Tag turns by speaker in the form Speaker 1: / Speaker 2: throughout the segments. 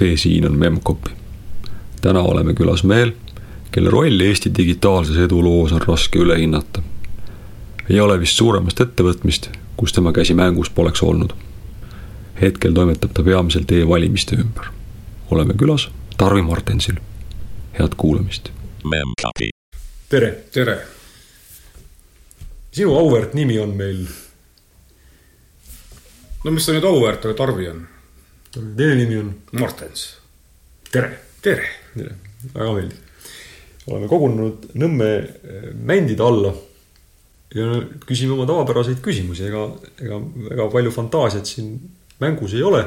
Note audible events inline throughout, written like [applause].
Speaker 1: see siin on Memcpy. täna oleme külas mehel, kelle rolli Eesti digitaalses eduloos on raske üle hinnata. ei ole vist suuremast ettevõtmist, kus tema käsi mängus poleks olnud. hetkel toimetab ta peamiselt e-valimiste ümber. oleme külas Tarvi Martensil. head kuulamist. Tere,
Speaker 2: tere,
Speaker 1: sinu auväärt nimi on meil,
Speaker 2: no mis ta nüüd auväärt, aga Tarvi on?
Speaker 1: Teine nimi on
Speaker 2: Martens,
Speaker 1: Tere.
Speaker 2: tere.
Speaker 1: tere, väga meeldiv. oleme kogunenud Nõmme eh, mändide alla ja küsime oma tavapäraseid küsimusi, ega, ega väga palju fantaasiat siin mängus ei ole.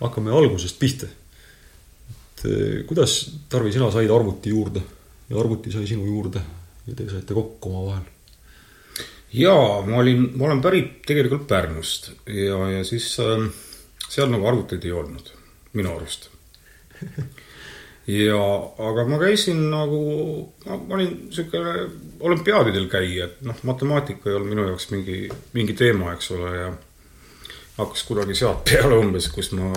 Speaker 1: hakkame algusest pihta. et eh, kuidas, Tarvi, sina said arvuti juurde ja arvuti sai sinu juurde ja te saite kokku omavahel?
Speaker 2: jaa, ma olin, ma olen pärit tegelikult Pärnust ja, ja siis äh, seal nagu arvuteid ei olnud, minu arust. ja, aga ma käisin nagu, ma olin sihuke olümpiaadidel käija, et noh, matemaatika ei olnud minu jaoks mingi, mingi teema, eks ole, ja hakkas kunagi sealt peale umbes, kus ma,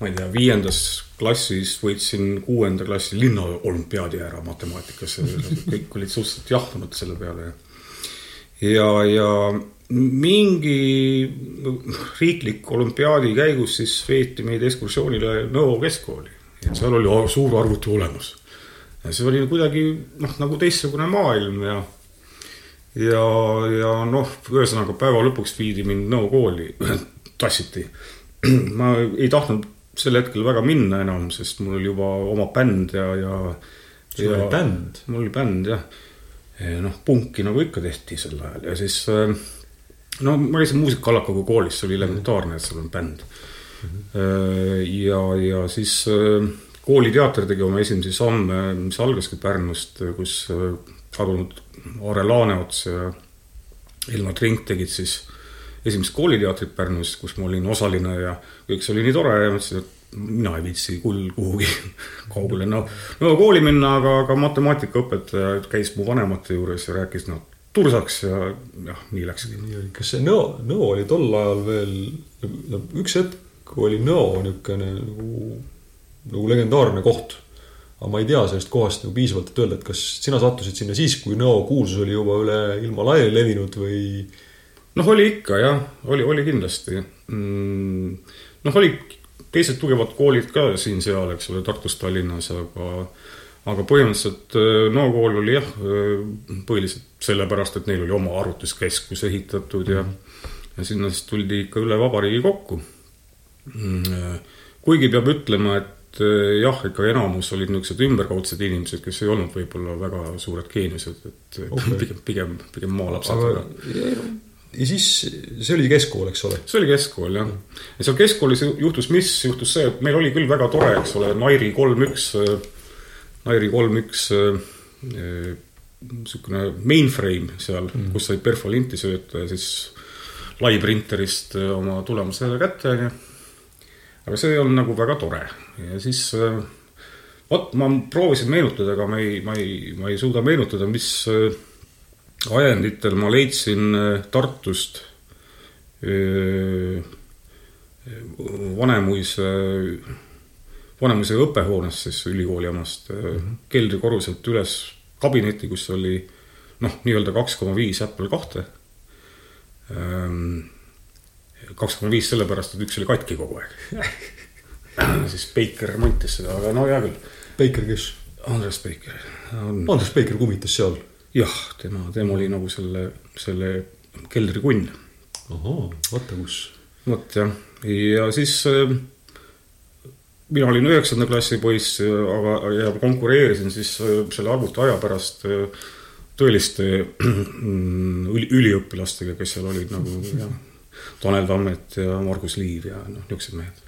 Speaker 2: ma ei tea, viiendas klassis võitsin kuuenda klassi linna olümpiaadi ära matemaatikasse. kõik olid suhteliselt jahtunud selle peale ja, ja, ja mingi riikliku olümpiaadi käigus siis veeti meid ekskursioonile Nõo keskkooli. ja seal oli suur arvuti olemas. ja see oli kuidagi noh, nagu teistsugune maailm ja ja, ja noh, ühesõnaga päeva lõpuks viidi mind Nõo kooli, [clears throat] tassiti. [clears throat] ma ei tahtnud sel hetkel väga minna enam, sest mul oli juba oma bänd ja, ja
Speaker 1: sul oli bänd?
Speaker 2: mul oli bänd jah. noh, punki nagu ikka tehti sel ajal ja siis äh, no ma käisin muusikakallakuga koolis, see oli elementaarne, et seal on bänd mm. -hmm. ja, ja siis äh, kooliteater tegi oma esimesi samme, mis algaski Pärnust, kus äh, kadunud Aare Laaneots ja Ilmar Trink tegid siis esimest kooliteatrit Pärnus, kus ma olin osaline ja kõik see oli nii tore ja mõtlesin, et mina ei viitsi küll kuhugi [laughs] kaugele no, no kooli minna, aga, aga matemaatikaõpetaja käis mu vanemate juures ja rääkis, noh tursaks ja jah, nii läkski.
Speaker 1: oli, kas see Nõo, Nõo oli tol ajal veel, no üks hetk oli Nõo niisugune nagu, nagu legendaarne koht. aga ma ei tea sellest kohast nagu piisavalt, et öelda, et kas sina sattusid sinna siis, kui Nõo kuulsus oli juba üle ilma laiali levinud või?
Speaker 2: noh, oli ikka jah, oli, oli kindlasti mm,. noh, olid teised tugevad koolid ka siin-seal, eks ole, Tartus, Tallinnas, aga aga põhimõtteliselt äh, Nõo kool oli jah, äh, põhiliselt sellepärast, et neil oli oma arvutuskeskus ehitatud ja ja sinna siis tuldi ikka üle vabariigi kokku. Mm, äh, kuigi peab ütlema, et jah, ikka enamus olid niisugused ümberkaudsed inimesed, kes ei olnud võib-olla väga suured geeniused, et okay. pigem, pigem, pigem maalapsed.
Speaker 1: aga ja siis see oli keskkool, eks ole?
Speaker 2: see oli keskkool jah. ja seal keskkoolis juhtus, mis juhtus see, et meil oli küll väga tore, eks ole, Nairi kolm üks Nairi kolm üks niisugune mainframe seal mm., kus sai perfolinti sööta ja siis laiprinterist oma tulemuse kätte, onju. aga see olnud nagu väga tore ja siis vot ma proovisin meenutada, aga ma ei, ma ei, ma ei suuda meenutada, mis ajenditel ma leidsin Tartust Vanemuise Vanemuise õppehoonest, siis ülikooli omast mm -hmm. keldrikorruselt üles kabineti, kus oli noh, nii-öelda kaks koma viis Apple kahte. Ehm, kaks koma viis sellepärast, et üks oli katki kogu aeg [laughs] siis Baker remontis seda, aga no hea küll.
Speaker 1: Baker, kes?
Speaker 2: Andres Baker
Speaker 1: on.... Andres Baker kummitas seal?
Speaker 2: jah, tema, tema oli nagu selle, selle keldrikunn.
Speaker 1: ahhaa, vaata kus.
Speaker 2: vot jah, ja siis äh, mina olin üheksanda klassi poiss, aga, ja konkureerisin siis äh, selle arvuti aja pärast äh, tõeliste üli, üliõpilastega, kes seal olid nagu jah, Tanel Tammet ja Margus Liiv ja noh, niisugused mehed.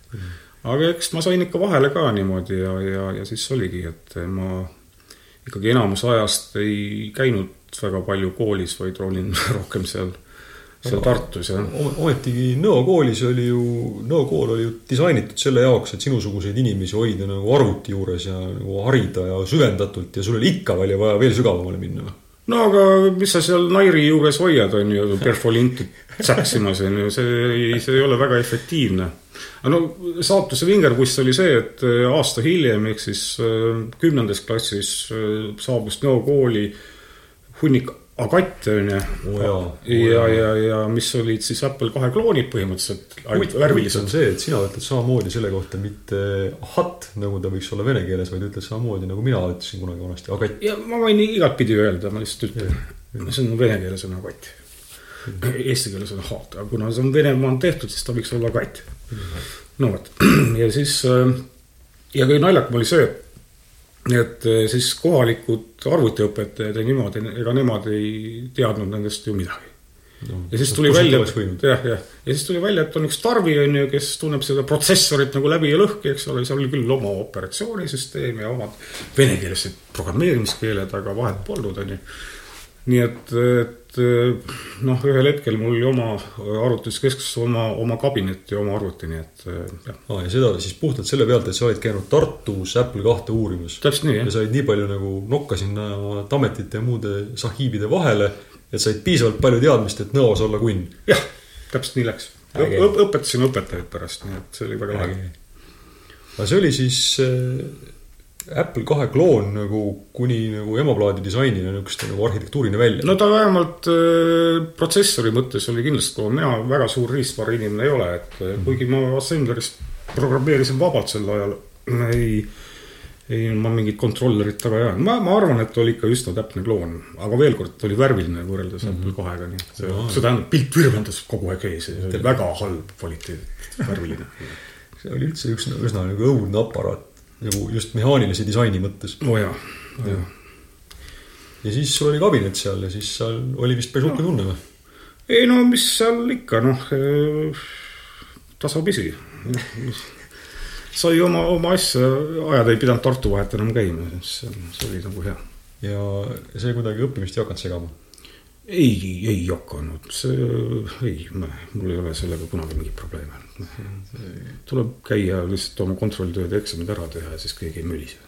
Speaker 2: Aga eks ma sain ikka vahele ka niimoodi ja, ja, ja siis oligi, et ma ikkagi enamus ajast ei käinud väga palju koolis, vaid olin [laughs] rohkem seal seal Tartus, jah.
Speaker 1: ometigi Nõo koolis oli ju, Nõo kool oli ju disainitud selle jaoks, et sinusuguseid inimesi hoida nagu arvuti juures ja nagu harida ja süvendatult ja sul oli ikka veel vaja veel sügavamale minna.
Speaker 2: No aga mis sa seal Nairi juures hoiad, on ju, perfolinti tsäksimas, on ju, see ei, see ei ole väga efektiivne. no saatuse vingerpuss oli see, et äh, aasta hiljem ehk siis äh, kümnendas klassis äh, saabus Nõo kooli hunnik
Speaker 1: Oo jaa, oo
Speaker 2: ja, ja, ja mis olid siis Apple kahe kloonid põhimõtteliselt, värvilised?
Speaker 1: on see, et sina ütled samamoodi selle kohta mitte ahat, nagu ta võiks olla vene keeles, vaid ütled samamoodi nagu mina ütlesin kunagi vanasti, agatt.
Speaker 2: ja ma võin igatpidi öelda, ma lihtsalt ütlen, see on vene keeles on agatt. Eesti keeles on ahat, aga kuna see on Venemaal tehtud, siis ta võiks olla agatt. no vot, [clears throat] ja siis äh, ja kõige naljakam oli see, et äh, siis kohalikud arvutiõpetajad ja niimoodi, ega nemad ei teadnud nendest ju midagi.
Speaker 1: no,
Speaker 2: ja siis tuli välja, jah, jah, ja siis tuli välja, et on üks tarvi, on ju, kes tunneb seda protsessorit nagu läbi ja lõhki, eks ole, seal oli küll oma operatsioonisüsteem ja omad venekeelsed programmeerimiskeeled, aga vahet polnud, on ju. nii et, et noh, ühel hetkel mul oli oma arvutuskeskuses oma, oma kabinet ja oma arvuti, nii et jah.
Speaker 1: aa, ja seda siis puhtalt selle pealt, et sa olid käinud Tartus Apple kahte uurimas.
Speaker 2: täpselt nii,
Speaker 1: ja
Speaker 2: jah.
Speaker 1: said nii palju nagu nokka sinna oma Tametite ja muude sahiibide vahele, et said piisavalt palju teadmist, et nõos olla kunn.
Speaker 2: jah, täpselt nii läks. Õpetasin õpetajaid pärast, nii et see oli väga lahe.
Speaker 1: aga see oli siis äh, Apple kahe kloon nagu kuni nagu emaplaadi disainina niisuguste nagu arhitektuurini välja.
Speaker 2: no ta vähemalt äh, protsessori mõttes oli kindlasti, mina väga suur riistvara inimene ei ole, et äh, kuigi ma Assembleris programmeerisin vabalt sel ajal, ei, ei ma mingit kontrollerit taga ei ajanud, ma, ma arvan, et oli ikka üsna täpne kloon, aga veel kord, ta oli värviline võrreldes mm -hmm. Apple kahega, nii et see,
Speaker 1: Aa.
Speaker 2: see tähendab, pilt virvendas kogu aeg ees ja väga halb kvaliteet, värviline. [laughs]
Speaker 1: see oli üldse üks üsna nagu õudne aparaat nagu just mehaanilise disaini mõttes.
Speaker 2: oo jaa, oo jaa.
Speaker 1: ja siis sul oli kabinet seal ja siis seal oli vist päris uhke tunne või?
Speaker 2: ei no mis seal ikka noh, tasapisi. sai oma, oma asja ajada, ei pidanud Tartu vahet enam käima, see oli nagu hea.
Speaker 1: ja see kuidagi õppimist ei hakanud segama.
Speaker 2: Ei, ei hakanud, ei, mul ei ole sellega kunagi mingit probleemi olnud. tuleb käia lihtsalt oma kontrolltööd ja eksamid ära teha ja siis keegi ei mölise.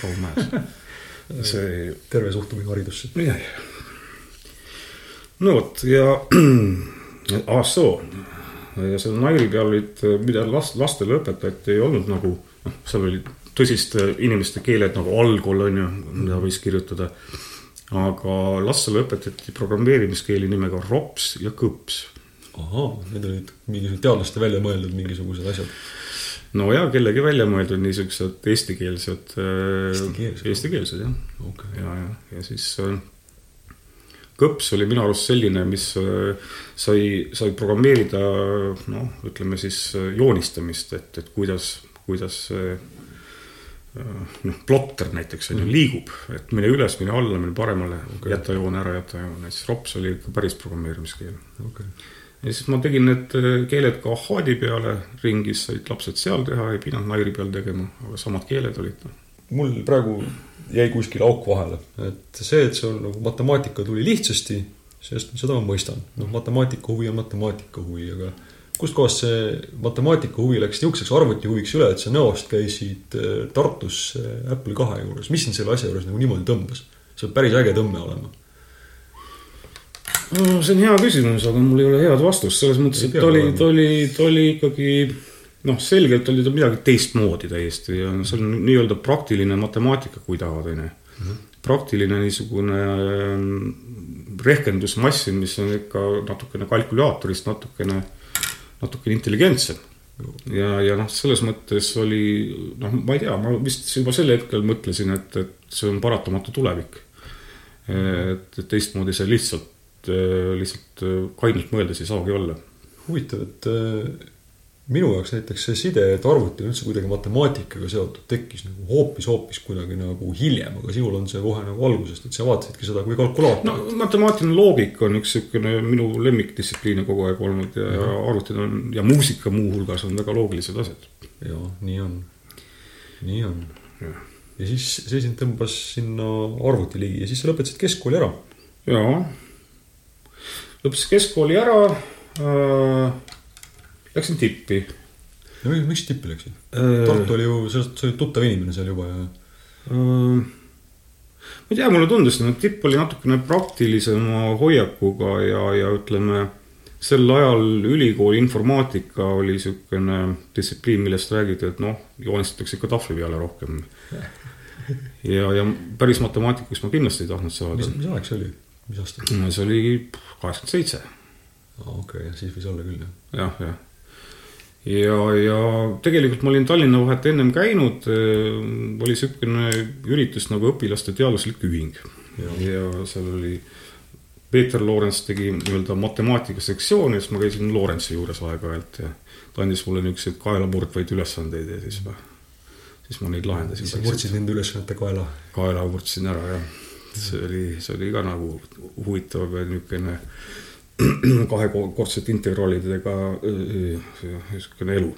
Speaker 2: kaugmajas. [laughs] see
Speaker 1: terve suhtumine haridusse.
Speaker 2: jah, no vot ja [clears throat] ah soo ja seal Nairi peal olid, mida last, lastele õpetati, ei olnud nagu noh, seal olid tõsiste inimeste keeled nagu algol on ju, mida võis kirjutada. Aga lastele õpetati programmeerimiskeeli nimega ROPS ja kõps.
Speaker 1: ahaa, need olid mingisugused teadlaste välja mõeldud mingisugused asjad.
Speaker 2: no ja kellegi välja mõeldud niisugused eestikeelsed.
Speaker 1: Eestikeelsed?
Speaker 2: eestikeelsed jah
Speaker 1: okei
Speaker 2: ja, ja, ja siis äh, kõps oli minu arust selline, mis äh, sai, sai programmeerida noh, ütleme siis äh, joonistamist, et, et kuidas, kuidas see äh, noh, plotter näiteks on ju liigub, et mine üles, mine alla, mine paremale okay., jäta joon ära, jäta joon, siis ROPS oli ikka päris programmeerimiskeel.
Speaker 1: okei
Speaker 2: ja siis ma tegin need äh, keeled ka Ahhaadi peale ringis, said lapsed seal teha, ei pidanud Nairi peal tegema, aga samad keeled olid noh.
Speaker 1: mul praegu jäi kuskil auk vahele, et see, et sul nagu matemaatika tuli lihtsasti, sest seda ma mõistan. noh, matemaatika huvi on matemaatika huvi, aga kustkohast see matemaatika huvi läks niisuguseks arvuti huviks üle, et sa näost käisid äh, Tartus äh, Apple kahe juures, mis sind selle asja juures nagu niimoodi tõmbas? see peab päris äge tõmme olema.
Speaker 2: no see on hea küsimus, aga mul ei ole head vastust, selles mõttes, et oli, ta oli, ta oli ikkagi noh, selgelt oli ta midagi teistmoodi täiesti ja see on nii-öelda praktiline matemaatika, kui tahad, onju. praktiline niisugune ähm, rehkendusmass, mis on ikka natukene kalkulaatorist natukene, natukene intelligentsem. ja, ja noh, selles mõttes oli noh, ma ei tea, ma vist juba sel hetkel mõtlesin, et, et see on paratamatu tulevik. et, et teistmoodi see lihtsalt, lihtsalt kainelt mõeldes ei saagi olla.
Speaker 1: huvitav, et minu jaoks näiteks see side, et arvuti on üldse kuidagi matemaatikaga seotud, tekkis nagu hoopis-hoopis kuidagi nagu hiljem, aga sinul on see kohe nagu algusest, et sa vaatasidki seda kui
Speaker 2: no
Speaker 1: kalkulaatorit.
Speaker 2: matemaatiline loogika on üks niisugune minu lemmikdistsipliine kogu aeg olnud ja, ja arvutid on ja muusika muuhulgas on väga loogilised asjad.
Speaker 1: jaa, nii on. nii on. Ja siis see sind tõmbas sinna arvuti ligi ja siis sa lõpetasid keskkooli ära.
Speaker 2: jaa, lõpetasin keskkooli ära äh,. Läksin tippi
Speaker 1: no miks- tippi läksid?
Speaker 2: äh,.
Speaker 1: Tartu oli ju, sa olid tuttav inimene seal juba ja
Speaker 2: Äh, ma ei tea, mulle tundus, et tipp oli natukene praktilisema hoiakuga ja, ja ütleme, sel ajal ülikooli informaatika oli niisugune distsipliin, millest räägiti, et noh, joonistatakse ikka tahvli peale rohkem. [laughs] ja, ja päris matemaatikuks ma kindlasti ei tahtnud saada.
Speaker 1: mis, mis aeg see oli, mis aasta?
Speaker 2: see oli kaheksakümmend seitse.
Speaker 1: okei, siis võis olla küll,
Speaker 2: jah. jah, jah ja, ja tegelikult ma olin Tallinna Vahet ennem käinud, oli niisugune üritus nagu õpilaste teaduslik ühing. ja seal oli Peeter Loorents tegi nii-öelda matemaatika sektsiooni, siis ma käisin Loorentsi juures aeg-ajalt ja ta andis mulle niisuguseid kaelamurdvaid ülesandeid ja siis ma, siis ma neid lahendasin.
Speaker 1: sa murdsid nende ülesannete kaela?
Speaker 2: kaela murdsin ära, jah. see oli, see oli ka nagu huvitav niisugune [clears throat] kahekordsete integraalidega niisugune elu.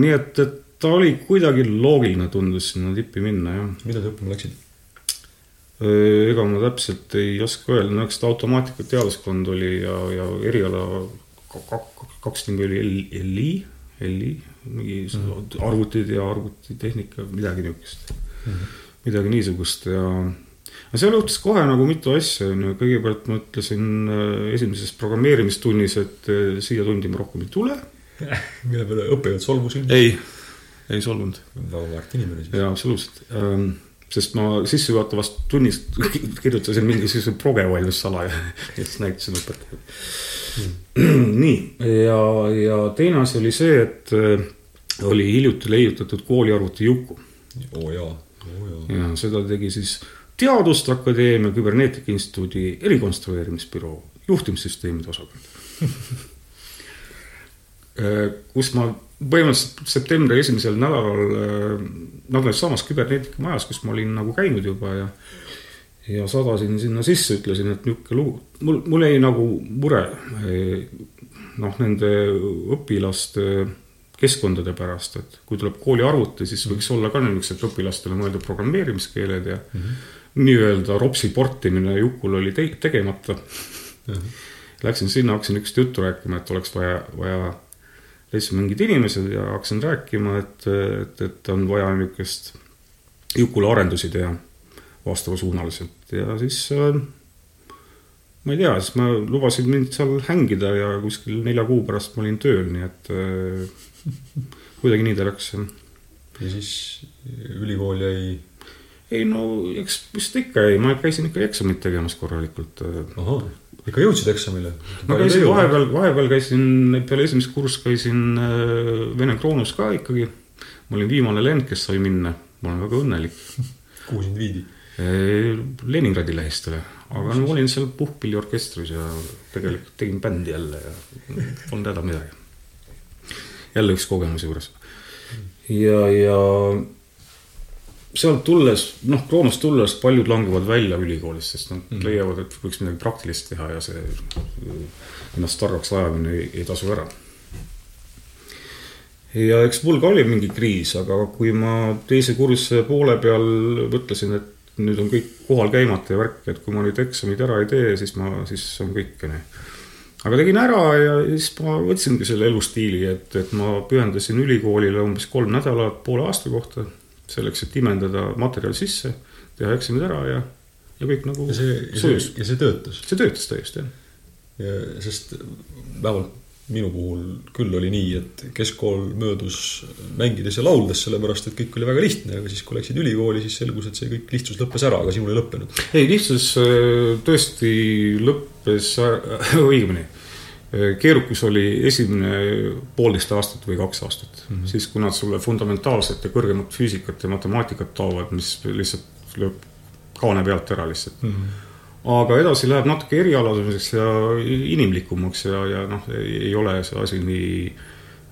Speaker 2: nii et, et ta oli kuidagi loogiline, tundus sinna tippi minna, jah.
Speaker 1: mida sa õppima läksid?
Speaker 2: ega ma täpselt ei oska öelda, no eks ta automaatika teaduskond oli ja, ja eriala kaks nimi oli LI, LI, mingi -hmm. arvutid ja arvutitehnika, midagi niisugust mm. -hmm. midagi niisugust ja no seal juhtus kohe nagu mitu asja, on ju, kõigepealt ma ütlesin äh, esimeses programmeerimistunnis, et äh, siia tundi ma rohkem ei tule. [laughs]
Speaker 1: mille peale õppejõud solvusid?
Speaker 2: ei, ei solvunud.
Speaker 1: väga väärt inimene siis.
Speaker 2: jaa, absoluutselt ähm, sest ma sissejuhatavast tunnist [laughs] kirjutasin mingisuguse proge valmis salaja [laughs] ja siis näitasin õpetajale mm.. [clears throat] nii, ja, ja teine asi oli see, et äh, oli hiljuti leiutatud kooliarvuti Juku.
Speaker 1: oo oh, jaa, oo oh,
Speaker 2: jaa. ja seda tegi siis Teaduste Akadeemia Küberneetika Instituudi erikonstrueerimisbüroo juhtimissüsteemide osakond äh, kus ma põhimõtteliselt septembri esimesel nädalal äh, nagu samas küberneetika majas, kus ma olin nagu käinud juba ja ja sadasin sinna sisse, ütlesin, et niisugune lugu, mul, mul jäi nagu mure eh, noh, nende õpilaste keskkondade pärast, et kui tuleb kooliarvuti, siis võiks olla ka niisugused õpilastele mõeldud programmeerimiskeeled ja mm -hmm. Nii-öelda ropsi portimine Jukul oli te tegemata mm. -hmm. Läksin sinna, hakkasin niisugust juttu rääkima, et oleks vaja, vaja leidsin mingid inimesed ja hakkasin rääkima, et, et, et on vaja niisugust Jukule arendusi teha vastavasuunaliselt ja siis äh, ma ei tea, siis ma lubasin mind seal hängida ja kuskil nelja kuu pärast ma olin tööl, nii et äh, [laughs] kuidagi nii ta läks.
Speaker 1: ja siis ülikool jäi?
Speaker 2: Ei no eks vist ikka jäi, ma käisin ikka eksamit tegemas korralikult.
Speaker 1: ahah ikka jõudsid eksamile?
Speaker 2: ma käisin vahepeal, vahepeal käisin, peale esimest kursust käisin äh, Vene Kroonus ka ikkagi. ma olin viimane lend, kes sai minna, ma olen väga õnnelik. [laughs]
Speaker 1: kuhu sind viidi?
Speaker 2: Äh, Leningradi lehestele, aga no ma olin seal puhkpilliorkestris ja tegelikult tegin bändi jälle ja polnud häda midagi. jälle üks kogemus juures. ja, ja sealt tulles, noh, Kroonast tulles paljud langevad välja ülikoolist, sest nad mm. leiavad, et võiks midagi praktilist teha ja see ennast targaks ajamine ei, ei tasu ära. ja eks mul ka oli mingi kriis, aga kui ma teise kursuse poole peal mõtlesin, et nüüd on kõik kohal käimata ja värk, et kui ma nüüd eksamid ära ei tee, siis ma, siis on kõik, onju. aga tegin ära ja siis ma võtsingi selle elustiili, et, et ma pühendasin ülikoolile umbes kolm nädalat poole aasta kohta selleks, et imendada materjal sisse, teha eksamid ära ja, ja kõik nagu
Speaker 1: ja see, ja see, ja see töötas?
Speaker 2: see töötas täiesti,
Speaker 1: jah. ja sest vähemalt minu puhul küll oli nii, et keskkool möödus mängides ja lauldes, sellepärast et kõik oli väga lihtne, aga siis, kui läksid ülikooli, siis selgus, et see kõik lihtsus lõppes ära, aga sinul ei lõppenud.
Speaker 2: ei, lihtsus äh, tõesti lõppes [laughs] õigemini keerukus oli esimene poolteist aastat või kaks aastat mm, -hmm. siis kui nad sulle fundamentaalset ja kõrgemat füüsikat ja matemaatikat toovad, mis lihtsalt lööb kaane pealt ära lihtsalt mm. -hmm aga edasi läheb natuke erialaseks ja inimlikumaks ja, ja noh, ei ole see asi nii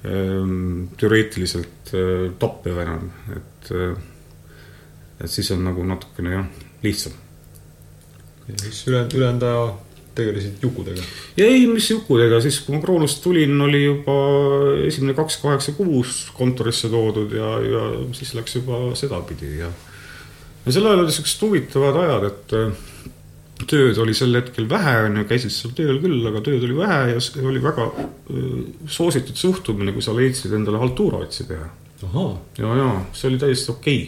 Speaker 2: ähm, teoreetiliselt äh, tappev enam, et äh, et siis on nagu natukene jah, lihtsam.
Speaker 1: ja siis ülejäänud, ülejäänud aja tegelesid jukudega?
Speaker 2: ei, mis jukudega, siis kui ma Kroonust tulin, oli juba esimene kaks kaheksa kuus kontorisse toodud ja, ja siis läks juba sedapidi ja ja sel ajal olid siuksed huvitavad ajad, et äh, tööd oli sel hetkel vähe, on ju, käisid seal tööl küll, aga tööd oli vähe ja oli väga äh, soositud suhtumine, kui sa leidsid endale haltuura otsi teha. ja, ja see oli täiesti okei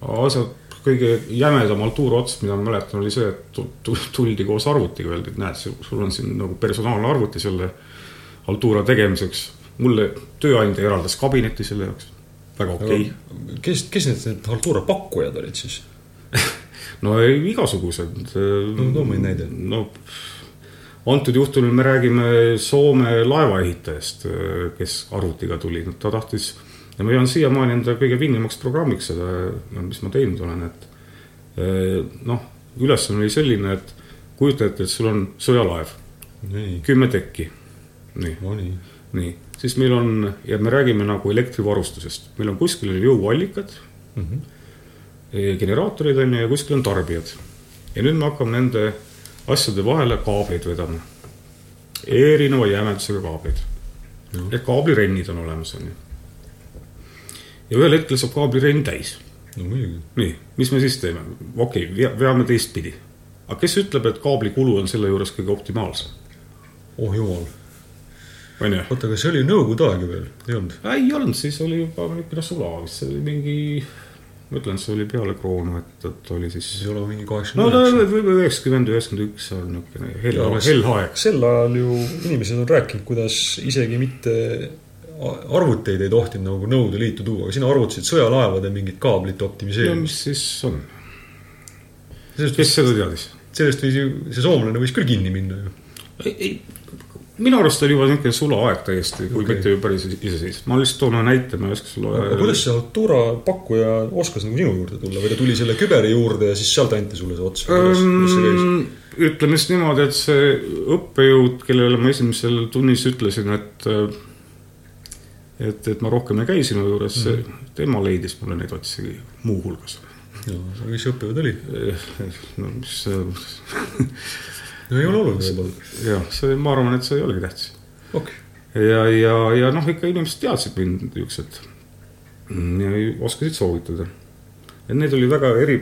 Speaker 2: okay.. asjad kõige jämedam haltuura ots, mida ma mäletan, oli see, et tuldi koos arvutiga, öeldi, et näed, sul on siin nagu personaalne arvuti selle haltuura tegemiseks. mulle tööandja eraldas kabineti selle jaoks, väga okei okay..
Speaker 1: kes, kes need, need haltuura pakkujad olid siis [laughs]
Speaker 2: no igasugused.
Speaker 1: no too mõni näide.
Speaker 2: no antud juhtumil me räägime Soome laevaehitajast, kes arvutiga tuli, ta tahtis ja ma pean siiamaani enda kõige vingimaks programmiks seda, mis ma teinud olen, et noh, ülesanne oli selline, et kujuta ette, et sul on sõjalaev, kümme tekki, nii.
Speaker 1: No,, nii,
Speaker 2: nii., siis meil on ja me räägime nagu elektrivarustusest, meil on kuskil jõuallikad mm, -hmm. generaatorid on ju ja kuskil on tarbijad. ja nüüd me hakkame nende asjade vahele kaableid vedama. erineva jämedusega kaableid. -hmm.. ehk kaablirennid on olemas, on ju ja ühel hetkel saab kaablirenn täis.
Speaker 1: no muidugi.
Speaker 2: nii, mis me siis teeme? okei okay,, veame teistpidi. aga kes ütleb, et kaabli kulu on selle juures kõige optimaalsem?
Speaker 1: oh jumal.
Speaker 2: on ju?
Speaker 1: oota, aga see oli nõukogude aeg ju veel, ei olnud?
Speaker 2: ei olnud, siis oli juba niisugune sula vist, see oli mingi ma ütlen, see oli peale kroonu, et, et oli siis.
Speaker 1: siis ei ole mingi
Speaker 2: no
Speaker 1: kaheksakümmend
Speaker 2: ta võib-olla üheksakümmend, üheksakümmend üks on niisugune hell, hell aeg.
Speaker 1: sel ajal ju inimesed on rääkinud, kuidas isegi mitte arvuteid ei tohtinud nagu Nõukogude Liitu tuua, aga sina arvutasid sõjalaevade mingit kaablite
Speaker 2: no
Speaker 1: optimiseerimist.
Speaker 2: mis siis on? kes seda teadis?
Speaker 1: sellest võis ju, see soomlane võis küll kinni minna ju.
Speaker 2: ei, minu arust oli juba niisugune sulaaeg täiesti, kui
Speaker 1: Okei.
Speaker 2: mitte päris iseseisv. ma lihtsalt toon ühe näite, ma ei oska sulle
Speaker 1: aga kuidas see Altura pakkuja oskas nagu sinu juurde tulla või ta tuli selle küberi juurde ja siis sealt anti sulle see ots?
Speaker 2: Ähm, ütleme siis niimoodi, et see õppejõud, kellele ma esimesel tunnis ütlesin, et et, et ma rohkem ei käi sinu juures mm. -hmm. tema leidis mulle neid otsi muuhulgas.
Speaker 1: aga mis õppejõud oli?
Speaker 2: no mis
Speaker 1: no ei ole oluline võib-olla.
Speaker 2: jah, see, ma arvan, et see ei olegi tähtis.
Speaker 1: okei
Speaker 2: ja, ja, ja noh, ikka inimesed teadsid mind niisugused ja oskasid soovitada. et need oli väga eri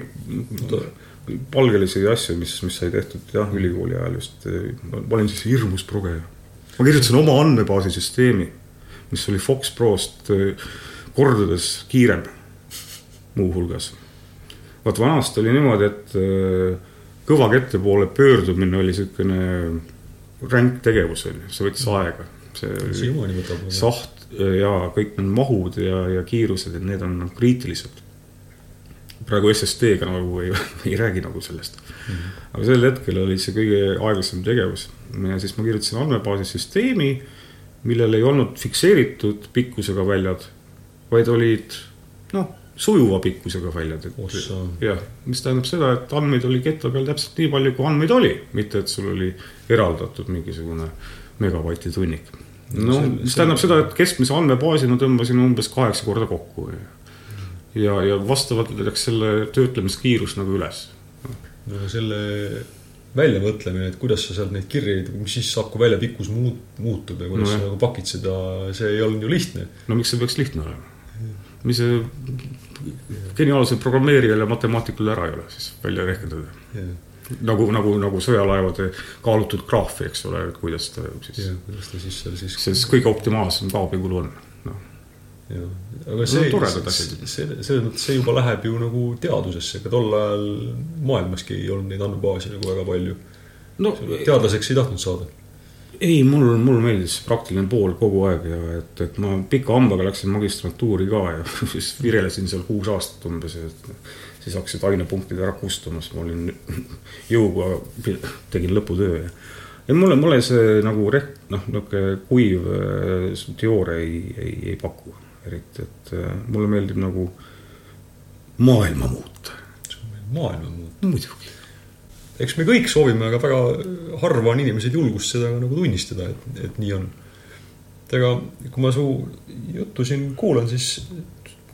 Speaker 2: palgelisi asju, mis, mis sai tehtud jah, ülikooli ajal just. ma olin siis hirmus progeja. ma kirjutasin oma andmebaasisüsteemi, mis oli Fox Prost eh, kordades kiirem muuhulgas. vot vanasti oli niimoodi, et eh, kõvakette poole pöördumine oli niisugune ränk tegevus, on ju, see võttis aega. see oli saht ja kõik need mahud ja, ja kiirused, et need on nagu kriitilised. praegu SSD-ga nagu ei, [laughs] ei räägi nagu sellest mm. -hmm. aga sel hetkel oli see kõige aeglasem tegevus ja siis ma kirjutasin andmebaasi süsteemi, millel ei olnud fikseeritud pikkusega väljad, vaid olid noh, sujuva pikkusega väljad, et jah, mis tähendab seda, et andmeid oli ketta peal täpselt nii palju, kui andmeid oli, mitte et sul oli eraldatud mingisugune megabaiti tunnik. no
Speaker 1: see-
Speaker 2: mis
Speaker 1: see-
Speaker 2: tähendab seda, et keskmise andmebaasi ma tõmbasin umbes kaheksa korda kokku. ja, ja vastavalt läks selle töötlemiskiirus nagu üles.
Speaker 1: no aga selle väljamõtlemine, et kuidas sa sealt neid kirju, mis siis saab, kui välja pikkus muut-, muutub ja kuidas
Speaker 2: No
Speaker 1: sa nagu pakid seda, see ei olnud ju lihtne.
Speaker 2: no miks see peaks lihtne olema? mis see geniaalsel programmeerijal ja matemaatikul ära ei ole siis välja rehkendada. nagu, nagu, nagu sõjalaevade kaalutud graaf, eks ole, et kuidas ta siis
Speaker 1: kuidas ta siis seal siis
Speaker 2: see kõige optimaalsem kaablikulu on. noh,
Speaker 1: jah, aga see
Speaker 2: No
Speaker 1: see, selles mõttes see juba läheb ju nagu teadusesse, ega tol ajal maailmaski ei olnud neid andmebaase nagu väga palju.
Speaker 2: no
Speaker 1: teadlaseks ei tahtnud saada.
Speaker 2: ei, mul, mulle meeldis praktiline pool kogu aeg ja et, et ma pika hambaga läksin magistrantuuri ka ja [laughs] siis virelesin seal kuus aastat umbes et siis hakkasid ainepunktid ära kustuma, siis ma olin [laughs] jõuga, tegin lõputöö ja ja mulle, mulle see nagu reh-, noh, niisugune kuiv äh, teooria ei, ei, ei paku eriti, et äh, mulle meeldib nagu maailma muuta.
Speaker 1: maailm on muutunud.
Speaker 2: muidugi.
Speaker 1: eks me kõik soovime, aga väga harva on inimesed julgust seda nagu tunnistada, et, et nii on. et ega kui ma su juttu siin kuulan, siis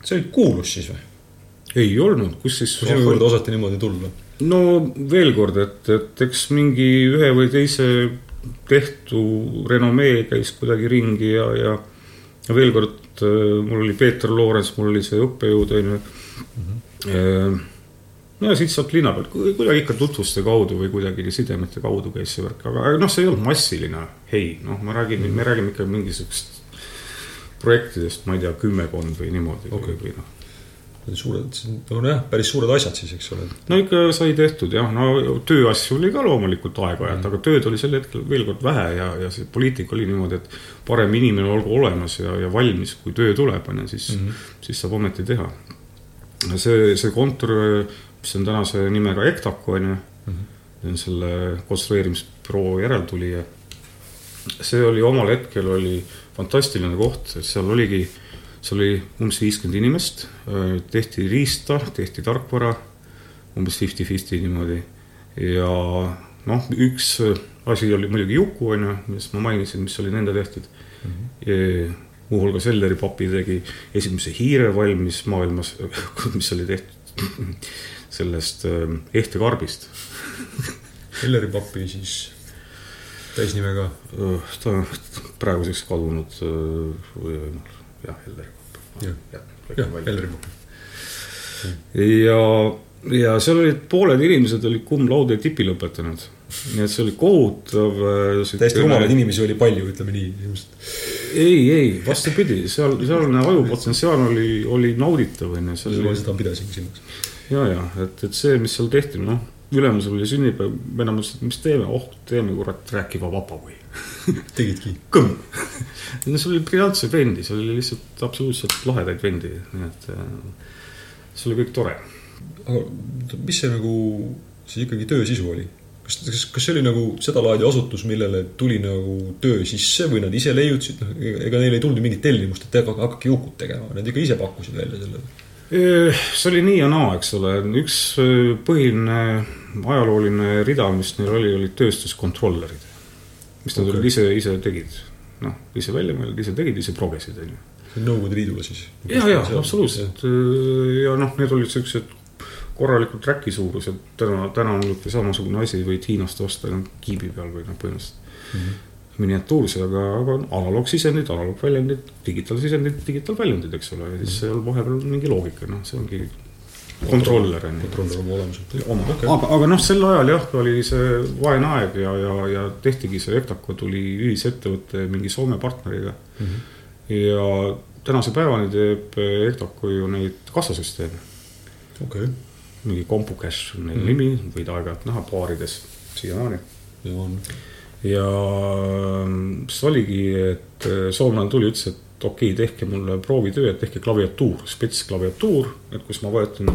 Speaker 1: see oli kuulus siis või?
Speaker 2: ei olnud, kus siis
Speaker 1: kui sinu juurde osati niimoodi tulla?
Speaker 2: no veel kord, et, et eks mingi ühe või teise tehtu renomee käis kuidagi ringi ja, ja ja veel kord, mul oli Peeter Loorens, mul oli see õppejõud, on ju. no ja siit saab linna pealt, kuidagi ikka tutvuste kaudu või kuidagi sidemete kaudu käis see värk, aga noh, see ei olnud massiline. ei, noh, ma räägin, me räägime ikka mingisugust projektidest, ma ei tea, kümmekond või niimoodi
Speaker 1: Okei.
Speaker 2: või noh.
Speaker 1: Suured, nojah, päris suured asjad siis, eks ole.
Speaker 2: no ikka sai tehtud jah, no tööasju oli ka loomulikult aeg-ajalt, aga tööd oli sel hetkel veel kord vähe ja, ja see poliitika oli niimoodi, et parem inimene olgu olemas ja, ja valmis, kui töö tuleb, on ju, siis mm, -hmm. siis saab ometi teha. see, see kontor, mis on tänase nimega EKTAK, on ju, see on selle konstrueerimisbüroo järeltulija. see oli omal hetkel oli fantastiline koht, et seal oligi, seal oli umbes viiskümmend inimest, tehti riista, tehti tarkvara, umbes fifty-fifty niimoodi. ja noh, üks asi oli muidugi Juku, on ju, millest ma mainisin, mis oli nende tehtud mm. -hmm. muuhulgas Elleri papi tegi esimese hiire valmis maailmas, [laughs] mis oli tehtud [laughs] sellest äh, ehtekarbist. [laughs]
Speaker 1: Elleri papi siis täisnimega.
Speaker 2: ta on praeguseks kadunud äh, või jah, Elleri papp.
Speaker 1: jah, jah, Elleri papi.
Speaker 2: ja, ja seal olid pooled inimesed olid cum laude tipi lõpetanud. nii et see oli kohutav.
Speaker 1: täiesti rumalaid inimesi oli palju, ütleme nii, ilmselt.
Speaker 2: ei, ei, vastupidi, seal, sealne ajupotentsiaal oli, oli nauditav, on ju.
Speaker 1: ma seda pidasingi silmas.
Speaker 2: ja, ja et, et see, mis seal tehti, noh, ülemusel oli sünnipäev, vennad mõtlesid, et mis teeme, oh, teeme kurat rääkiva vaba või. [laughs]
Speaker 1: tegidki.
Speaker 2: kõmm. [laughs] no seal oli briljantseid vendi, seal oli lihtsalt absoluutselt lahedaid vendi, nii et äh, see oli kõik tore.
Speaker 1: aga mis see nagu, siis ikkagi töö sisu oli? kas, kas, kas see oli nagu sedalaadi asutus, millele tuli nagu töö sisse või nad ise leiutasid, noh, ega neil ei tulnud mingit tellimust, et hakake- Jukut tegema, nad ikka ise pakkusid välja selle.
Speaker 2: see oli nii ja naa, eks ole, üks äh, põhiline ajalooline rida, mis neil oli, olid tööstuskontrollerid. Mis nad olid ise, ise tegid, noh, ise välja mõelnud, ise tegid, ise progesid, on ju.
Speaker 1: Nõukogude Liidule siis.
Speaker 2: ja, ja absoluutselt. Ja noh, need olid siuksed korralikult track'i suurused, täna, täna on niisugune samasugune asi, võid Hiinast osta kiibi peal või noh, põhimõtteliselt mm -hmm. miniatuurse, aga, aga analoogsisendid, analoogväljundid, digitaalsisendid, digitaalväljundid, eks ole, ja siis seal vahepeal mingi loogika, noh, see ongi kontroller on ju.
Speaker 1: kontroller oma olemuselt.
Speaker 2: oma okay., aga, aga noh, sel ajal jah, oli see vaene aeg ja, ja, ja tehtigi see Ectaco tuli ühisettevõte mingi Soome partneriga mm. -hmm. ja tänase päevani teeb Ectaco ju neid kassasüsteeme,
Speaker 1: okei,
Speaker 2: mingi CompuCash on neil mm -hmm. nimi, võid aeg-ajalt näha baarides siiamaani.
Speaker 1: ja on.
Speaker 2: ja mm, siis oligi, et soomlane tuli, ütles, et okei okay,, tehke mulle proovitöö, et tehke klaviatuur, spetsklaviatuur, et kus ma vajutan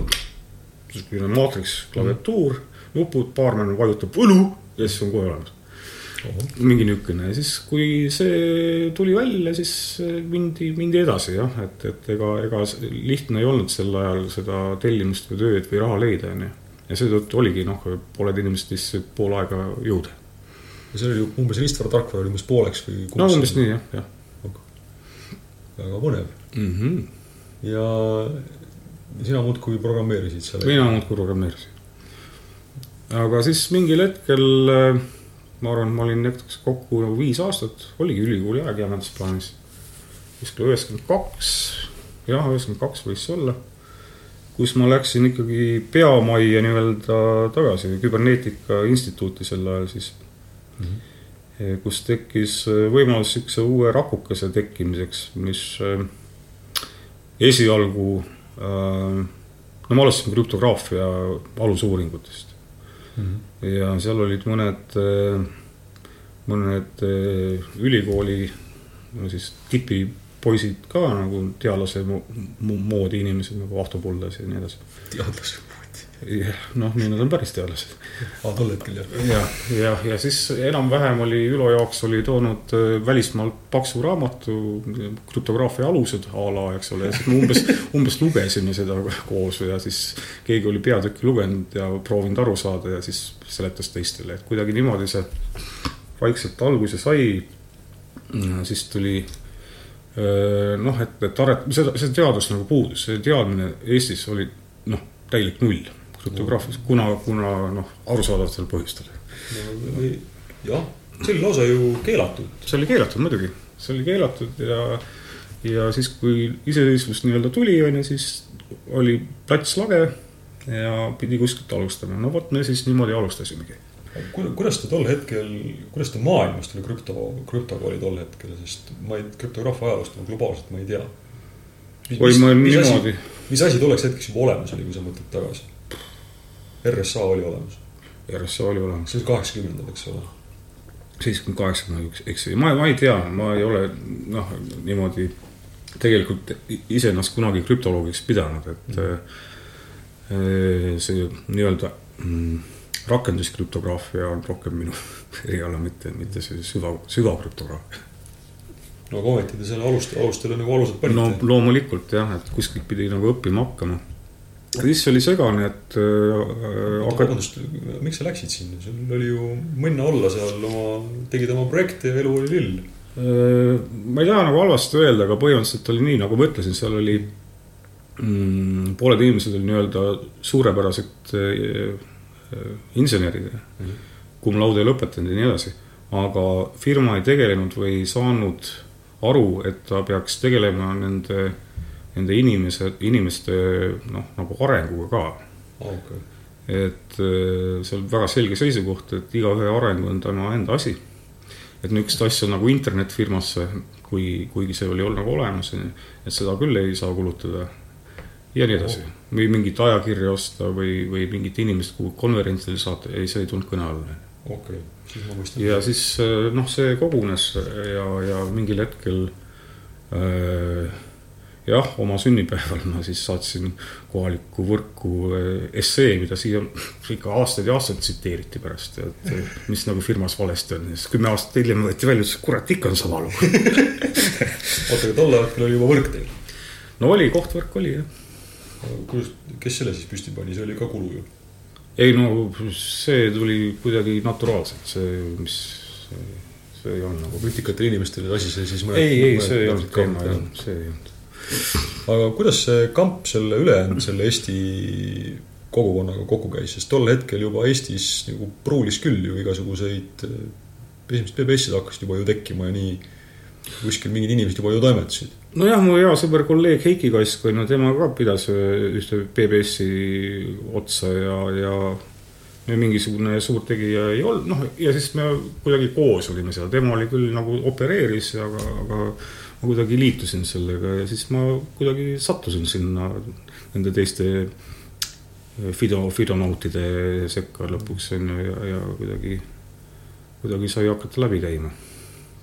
Speaker 2: niisugune maatriks klaviatuur, nupud, baarmen vajutab õlu ja siis on kohe olemas. mingi niisugune ja siis, kui see tuli välja, siis mindi, mindi edasi jah, et, et ega, ega lihtne ei olnud sel ajal seda tellimust või tööd või raha leida, onju. ja seetõttu oligi noh, pooled inimesed vistisid pool aega jõuda.
Speaker 1: ja see oli ju umbes ristvara tarkvara oli umbes pooleks või
Speaker 2: no umbes nii jah, jah
Speaker 1: väga põnev.
Speaker 2: mm. -hmm.
Speaker 1: ja sina muudkui programmeerisid seal.
Speaker 2: mina muudkui programmeerisin. aga siis mingil hetkel äh, ma arvan, ma olin näiteks kokku nagu viis aastat, oligi ülikooli aeg jämedas plaanis. kuskil üheksakümmend kaks, jah, üheksakümmend kaks võis see olla. kus ma läksin ikkagi peamajja nii-öelda tagasi, küberneetika instituuti sel ajal siis mm. -hmm. Kus tekkis äh, võimalus niisuguse uue rakukese tekkimiseks, mis äh, esialgu no me alustasime krüptograafia alusuuringutest mm. -hmm. ja seal olid mõned, mõned ülikooli no siis tipipoisid ka nagu teadlase mo mo moodi inimesed nagu Ahto Puldas ja nii edasi.
Speaker 1: teadlase
Speaker 2: noh, nii nad on päris teadlased.
Speaker 1: aa, tol hetkel jah.
Speaker 2: ja, ja, ja siis enam-vähem oli Ülo jaoks oli toonud äh, välismaalt paksu raamatu krüptograafia alused a la, eks ole, ja siis me umbes, [laughs] umbes lugesime seda koos ja siis keegi oli peatükki lugenud ja proovinud aru saada ja siis seletas teistele, et kuidagi niimoodi see vaikselt alguse sai. siis tuli öö, noh, et, et aret-, seda, see teadus nagu puudus, see teadmine Eestis oli noh, täielik null krüptograafias, kuna, kuna noh, arusaadavatel põhjustel
Speaker 1: jah, see oli lausa ju keelatud.
Speaker 2: see oli keelatud muidugi, see oli keelatud ja, ja siis, kui iseseisvus nii-öelda tuli, on ju, siis oli plats lage ja pidi kuskilt alustama, no vot me siis niimoodi alustasimegi.
Speaker 1: kuidas ta tol hetkel, kuidas ta maailmas tuli krüpto, krüptoga oli tol hetkel, sest ma ei, krüptograafia ajaloost ma globaalselt ma ei tea.
Speaker 2: oi, ma niimoodi.
Speaker 1: mis asi tolleks hetkeks juba olemas oli, kui sa mõtled tagasi? RSA oli olemas.
Speaker 2: RSA oli olemas.
Speaker 1: see oli kaheksakümnendad, eks ole?
Speaker 2: seitsekümmend kaheksa, ma ei eksi, ma, ma ei tea, ma ei ole noh, niimoodi tegelikult iseennast kunagi krüptoloogiks pidanud, et mm. see nii-öelda mm, rakenduskrüptograafia on rohkem minu [laughs] eriala, mitte, mitte see süva, süvakrüptograafia
Speaker 1: no aga ometi te selle alust, alustele nagu alused panite.
Speaker 2: no loomulikult jah, et kuskilt pidi nagu õppima hakkama. Siis oli segane, et äh,.
Speaker 1: vabandust, miks sa läksid sinna, sul oli ju mõnna olla seal oma, tegid oma projekte ja elu oli lill
Speaker 2: äh,. ma ei taha nagu halvasti öelda, aga põhimõtteliselt oli nii, nagu ma ütlesin, seal oli mm,. pooled inimesed olid nii-öelda suurepärased äh, insenerid mm -hmm., cum laude lõpetanud ja nii edasi aga firma ei tegelenud või ei saanud aru, et ta peaks tegelema nende, nende inimese, inimeste noh, nagu arenguga ka.
Speaker 1: Okay..
Speaker 2: et äh, see on väga selge seisukoht, et igaühe areng on tema enda asi. et niisugust asja nagu internetfirmasse, kui, kuigi see oli nagu olemas, et seda küll ei saa kulutada. Ja nii edasi. Oh.. või mingit ajakirja osta või, või mingit inimest kuhugi konverentsile saata, ei, see ei tulnud kõne alla.
Speaker 1: okei okay
Speaker 2: ja siis äh, noh, see kogunes ja, ja mingil hetkel äh, jah, oma sünnipäeval ma siis saatsin kohalikku võrku äh, essee, mida siia [laughs] ikka aastaid ja aastaid tsiteeriti pärast, et mis nagu firmas valesti on. siis kümme aastat hiljem võeti välja, ütles kurat, ikka on sama lugu [laughs]
Speaker 1: oota, aga tol ajal oli juba võrk teil?
Speaker 2: no oli, kohtvõrk oli jah.
Speaker 1: kuidas, kes selle siis püsti pani, see oli ka kulu ju
Speaker 2: ei no see tuli kuidagi naturaalselt, see, mis, see ei olnud nagu.
Speaker 1: nutikatel inimestel asi see siis.
Speaker 2: ei, ei, see ei olnud teema, see ei olnud.
Speaker 1: Aga kuidas see kamp selle ülejäänud, [clears throat] selle Eesti kogukonnaga kokku käis, sest tol hetkel juba Eestis nagu pruulis küll ju igasuguseid, esimesed PBS-id hakkasid juba ju tekkima ja nii kuskil mingid inimesed juba ju toimetasid.
Speaker 2: Nojah, mu hea sõber, kolleeg Heiki Kask ju, tema ka pidas ühte PBS-i otsa ja, ja mingisugune suur tegija ei olnud, noh, ja siis me kuidagi koos olime seal, tema oli küll nagu opereeris, aga, aga ma kuidagi liitusin sellega ja siis ma kuidagi sattusin sinna nende teiste fido, fidonautide sekka lõpuks on ju, ja, ja kuidagi, kuidagi sai hakata läbi käima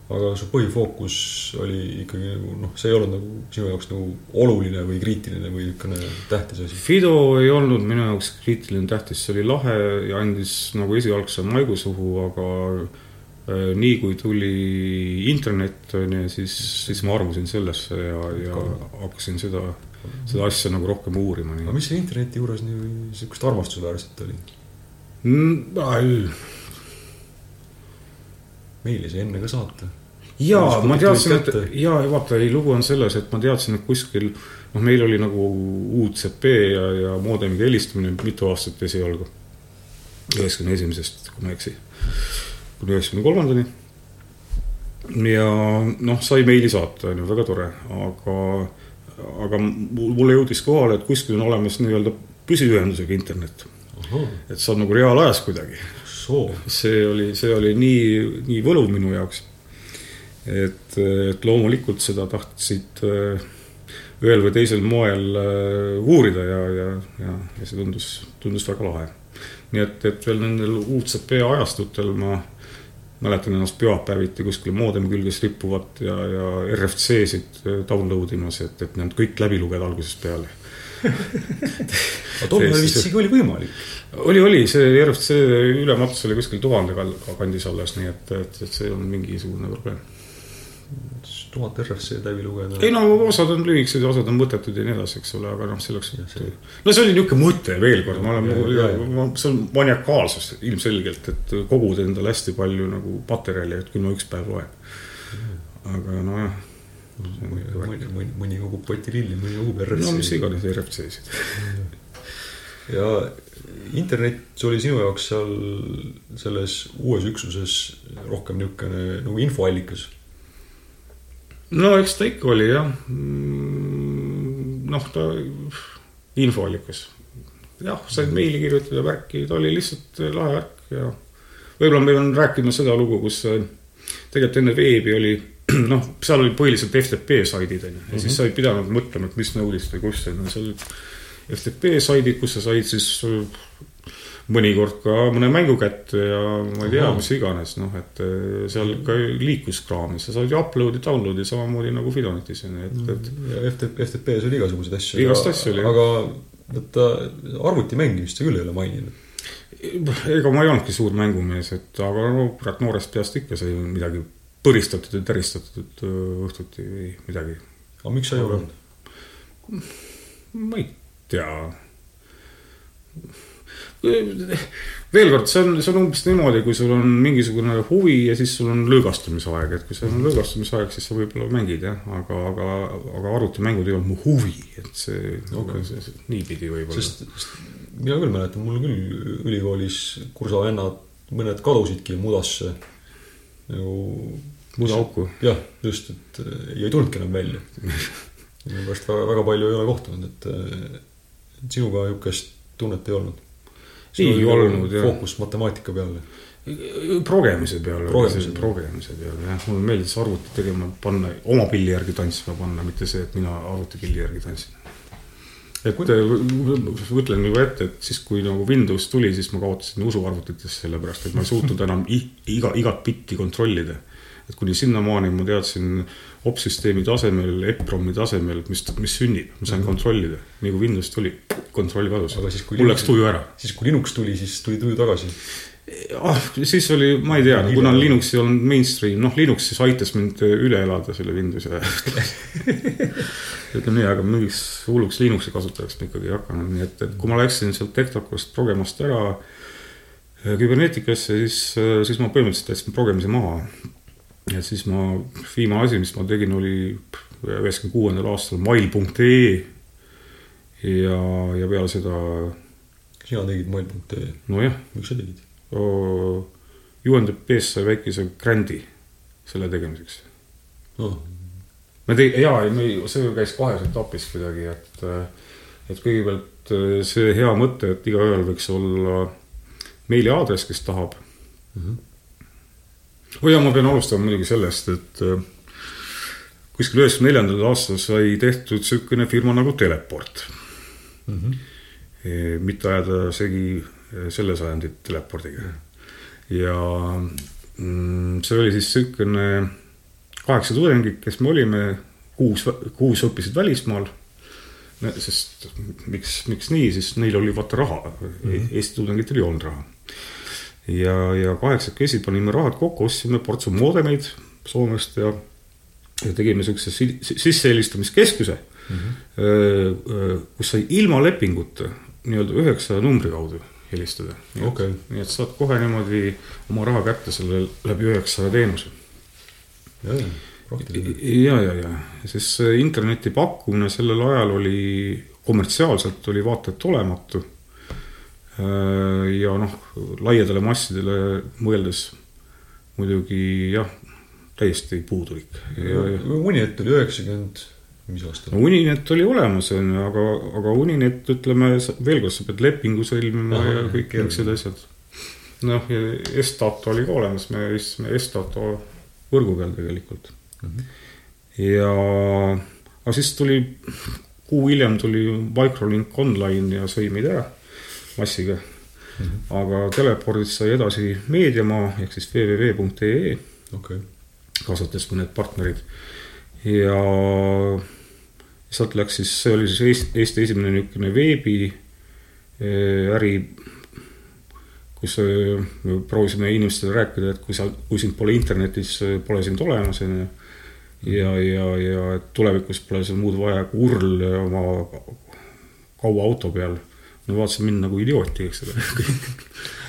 Speaker 1: aga su põhifookus oli ikkagi nagu noh, see ei olnud nagu sinu jaoks nagu oluline või kriitiline või niisugune tähtis asi?
Speaker 2: Fido ei olnud minu jaoks kriitiline, tähtis, see oli lahe ja andis nagu esialgse maigu suhu, aga äh, nii kui tuli internet, on ju, siis, siis ma armusin sellesse ja, ja hakkasin seda, seda asja nagu rohkem uurima.
Speaker 1: aga mis selle interneti juures nii niisugust armastusväärset oli
Speaker 2: mm,?
Speaker 1: Meile sai enne ka saata.
Speaker 2: jaa, ma teadsin, et jaa, vaata, ei, lugu on selles, et ma teadsin, et kuskil noh, meil oli nagu UCP ja, ja moodemiga helistamine mitu aastat esialgu. üheksakümne esimesest, kui ma ei eksi, kuni üheksakümne kolmandani. ja noh, sai meili saata, on ju, väga tore, aga, aga mulle jõudis kohale, et kuskil on olemas nii-öelda püsiühendusega internet. et saab nagu reaalajas kuidagi. See oli, see oli nii, nii võluv minu jaoks. et, et loomulikult seda tahtsid äh, ühel või teisel moel äh, uurida ja, ja, ja, ja see tundus, tundus väga lahe. nii et, et veel nendel UCP ajastutel ma mäletan ennast pühapäeviti kuskil moodemi külges rippuvat ja, ja RFC-sid äh, download imas, et, et need kõik läbi lugeda algusest peale
Speaker 1: aga tol ajal vist isegi oli võimalik.
Speaker 2: oli, oli, see RFC ülematus oli kuskil tuhande kandis alles, nii et, et, et see on mingisugune probleem.
Speaker 1: tuhat RFC-d läbi lugeda.
Speaker 2: ei no osad on lühikesed ja osad on mõttetud ja nii edasi, eks ole, aga noh, selleks. no see oli niisugune mõte veel kord, ma olen, see on maniakaalsus ilmselgelt, et kogud endale hästi palju nagu materjali, et küll ma üks päev loen. aga nojah
Speaker 1: mõni, mõni, mõni kogub potililli, mõni kogub RFC.
Speaker 2: no mis iganes RFC-sid [laughs]
Speaker 1: ja internet oli sinu jaoks seal selles uues üksuses rohkem niisugune nagu infoallikas?
Speaker 2: no eks ta ikka oli jah. Mm, noh, ta infoallikas. jah, said meili kirjutada, värki, ta oli lihtsalt lahe värk ja võib-olla me peame rääkima seda lugu, kus tegelikult enne veebi oli [clears throat] noh, seal olid põhiliselt FTP saidid onju. Ja siis sa ei pidanud mõtlema, et mis nõudist või kus, on ju, seal olid FTP saidid, kus sa said siis äh, mõnikord ka mõne mängu kätte ja ma ei tea, mis iganes, noh, et äh, seal ka liikus kraami, sa said ju upload'i, download'i samamoodi nagu Fidonetis on ju, et, et
Speaker 1: ja FTP, FTP-s oli igasuguseid asju.
Speaker 2: Igast asju oli,
Speaker 1: aga vaata, arvuti mängimist sa küll ei ole maininud.
Speaker 2: ega ma ei olnudki suur mängumees, et aga no kurat, noorest peast ikka sai midagi põristatud ja täristatud õhtuti või midagi.
Speaker 1: aga miks sa ei ole olnud?
Speaker 2: ma ei tea. veel kord, see on, see on umbes niimoodi, kui sul on mingisugune huvi ja siis sul on lõõgastumisaeg, et kui sul on lõõgastumisaeg, siis sa võib-olla mängid jah, aga, aga, aga arvutimängud ei olnud mu huvi, et see okay., niipidi võib-olla.
Speaker 1: sest mina küll mäletan, mul küll ülikoolis kursavennad, mõned kadusidki mudasse nagu.
Speaker 2: mudaauku.
Speaker 1: jah, just, et äh, ei tulnudki enam välja. [laughs] minu pärast väga, väga palju ei ole kohtunud, et äh, et sinuga niisugust tunnet ei olnud.
Speaker 2: Ei olnud, jah.
Speaker 1: fookus matemaatika peale.
Speaker 2: progemise peale, Progemise. peale jah, mulle meeldis arvuti tegema, panna oma pilli järgi tantsima panna, mitte see, et mina arvuti pilli järgi tantsin. et
Speaker 1: Kui-
Speaker 2: äh, mõtlen juba ette, et siis, kui nagu Windows tuli, siis ma kaotasin usu arvutitesse, sellepärast et ma ei suutnud enam iga, igat bitti kontrollida. Et kuni sinnamaani ma teadsin opsüsteemi tasemel, EPROM-i tasemel, mis, mis sünnib, ma sain kontrollida. nii kui Windows tuli, kontroll kadus mul läks tuju ära
Speaker 1: siis, kui Linux tuli, siis tuli tuju tagasi.
Speaker 2: ah, siis oli, ma ei tea, kuna Linux ei olnud mainstream, noh, Linux siis aitas mind üle elada selle Windowsi ajal. [laughs] ütleme nii, aga mingiks hulluks Linuxi kasutajaks ma ikkagi ei hakanud, nii et, et kui ma läksin sealt Tektokost progemast ära Kybernetikasse, siis, siis ma põhimõtteliselt jätsin progemise maha. Ja siis ma, viimane asi, mis ma tegin, oli üheksakümne kuuendal aastal mail.ee ja, ja peale seda,
Speaker 1: sina tegid mail.ee,
Speaker 2: nojah
Speaker 1: miks sa tegid?
Speaker 2: UNDP-st sai väikese grandi selle tegemiseks.
Speaker 1: noh,
Speaker 2: me tegi-, jaa, ei, me, see käis kahes etapis kuidagi, et, et kõigepealt äh, see hea mõte, et igaühel võiks olla meiliaadress, kes tahab. Oh ja ma pean alustama muidugi sellest, et äh, kuskil üheksakümne neljandal aastal sai tehtud niisugune firma nagu Teleport. Eh, mitte ajada segi eh, selle sajandi telepordiga. ja mm, see oli siis niisugune kaheksa tudengit, kes me olime, kuus, kuus õppisid välismaal. sest miks, miks nii, siis neil oli vaata raha mm, -hmm. Eesti tudengitel ei olnud raha. ja, ja kaheksakesi panime rahad kokku, ostsime portsu moodemeid Soomest ja, ja tegime si- sissehelistamiskeskuse mm, -hmm. kus sai ilma lepinguta nii-öelda üheksa numbri kaudu helistada.
Speaker 1: Okei.
Speaker 2: nii et saad kohe niimoodi oma raha kätte selle läbi üheksa teenuse.
Speaker 1: praktiline.
Speaker 2: ja, ja, ja, sest see interneti pakkumine sellel ajal oli kommertsiaalselt oli vaata et olematu. Ja noh, laiadele massidele mõeldes muidugi jah, täiesti puudulik.
Speaker 1: hetk oli üheksakümmend, mis aastal
Speaker 2: no Uninet oli olemas, on ju, aga, aga Uninet, ütleme veel kord, sa pead lepingu sõlmima
Speaker 1: Ahah,
Speaker 2: ja kõik niisugused asjad. noh, ja Est-Dato oli ka olemas, me istusime Est-Dato võrgu peal tegelikult mm. -hmm. ja, aga siis tuli, kuu hiljem tuli Microlink Online ja sõi meid ära massiga mm. -hmm. aga telepordist sai edasi Meediamaa ehk siis www.ee
Speaker 1: okei,
Speaker 2: kaasates mõned partnerid ja sealt läks siis, see oli siis Eesti, Eesti esimene niisugune veebi eh, äri, kus eh, me proovisime inimestele rääkida, et kui sa, kui sind pole internetis, pole sind olemas, on ju. ja, ja, ja tulevikus pole seal muud vaja kui url oma kaua auto peal. No vaatasin mind nagu idiooti, eks ole.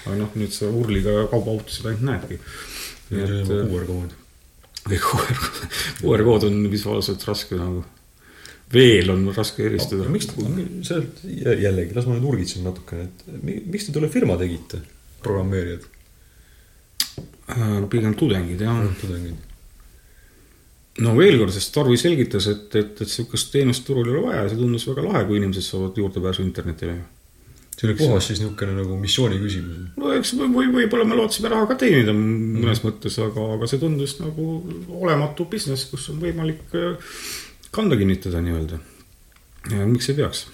Speaker 2: aga noh, nüüd sa urliga kaubaautosid ainult näedki.
Speaker 1: see oli juba QR kood.
Speaker 2: või QR, QR kood on visuaalselt raske nagu, veel on raske eristada.
Speaker 1: miks te, sealt jällegi, las ma nüüd urgitsen natukene, et mi- miks te tolle firma tegite, programmeerijad,
Speaker 2: Äh, pigem tudengid jah.
Speaker 1: tudengid?
Speaker 2: no veel kord, sest Tarvi selgitas, et, et, et sihukest teenust turul ei ole vaja ja see tundus väga lahe, kui inimesed saavad juurdepääsu internetile.
Speaker 1: See oli puhas siis niisugune nagu missiooni küsimus.
Speaker 2: no eks või võib-olla me lootsime raha ka teenida mõnes mõttes, aga, aga see tundus nagu olematu business, kus on võimalik äh, kanda kinnitada nii-öelda. ja miks ei peaks?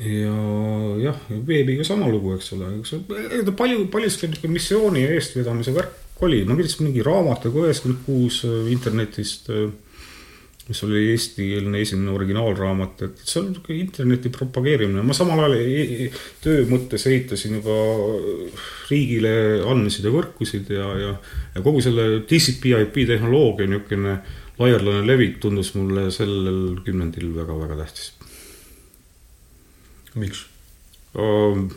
Speaker 2: Ja jah, veebiga sama lugu, eks ole, eks ole, palju, paljuski niisugune missiooni eestvedamise värk oli, ma kirjutasin mingi raamatu ka üheksakümmend kuus internetist, mis oli eestikeelne esimene originaalraamat, et see on niisugune interneti propageerimine, ma samal ajal e- e- töö mõttes ehitasin juba riigile andmesidevõrkusid ja, ja, ja kogu selle TCP/IP tehnoloogia niisugune laialdane levik tundus mulle sellel kümnendil väga-väga tähtis.
Speaker 1: Miks?
Speaker 2: Um,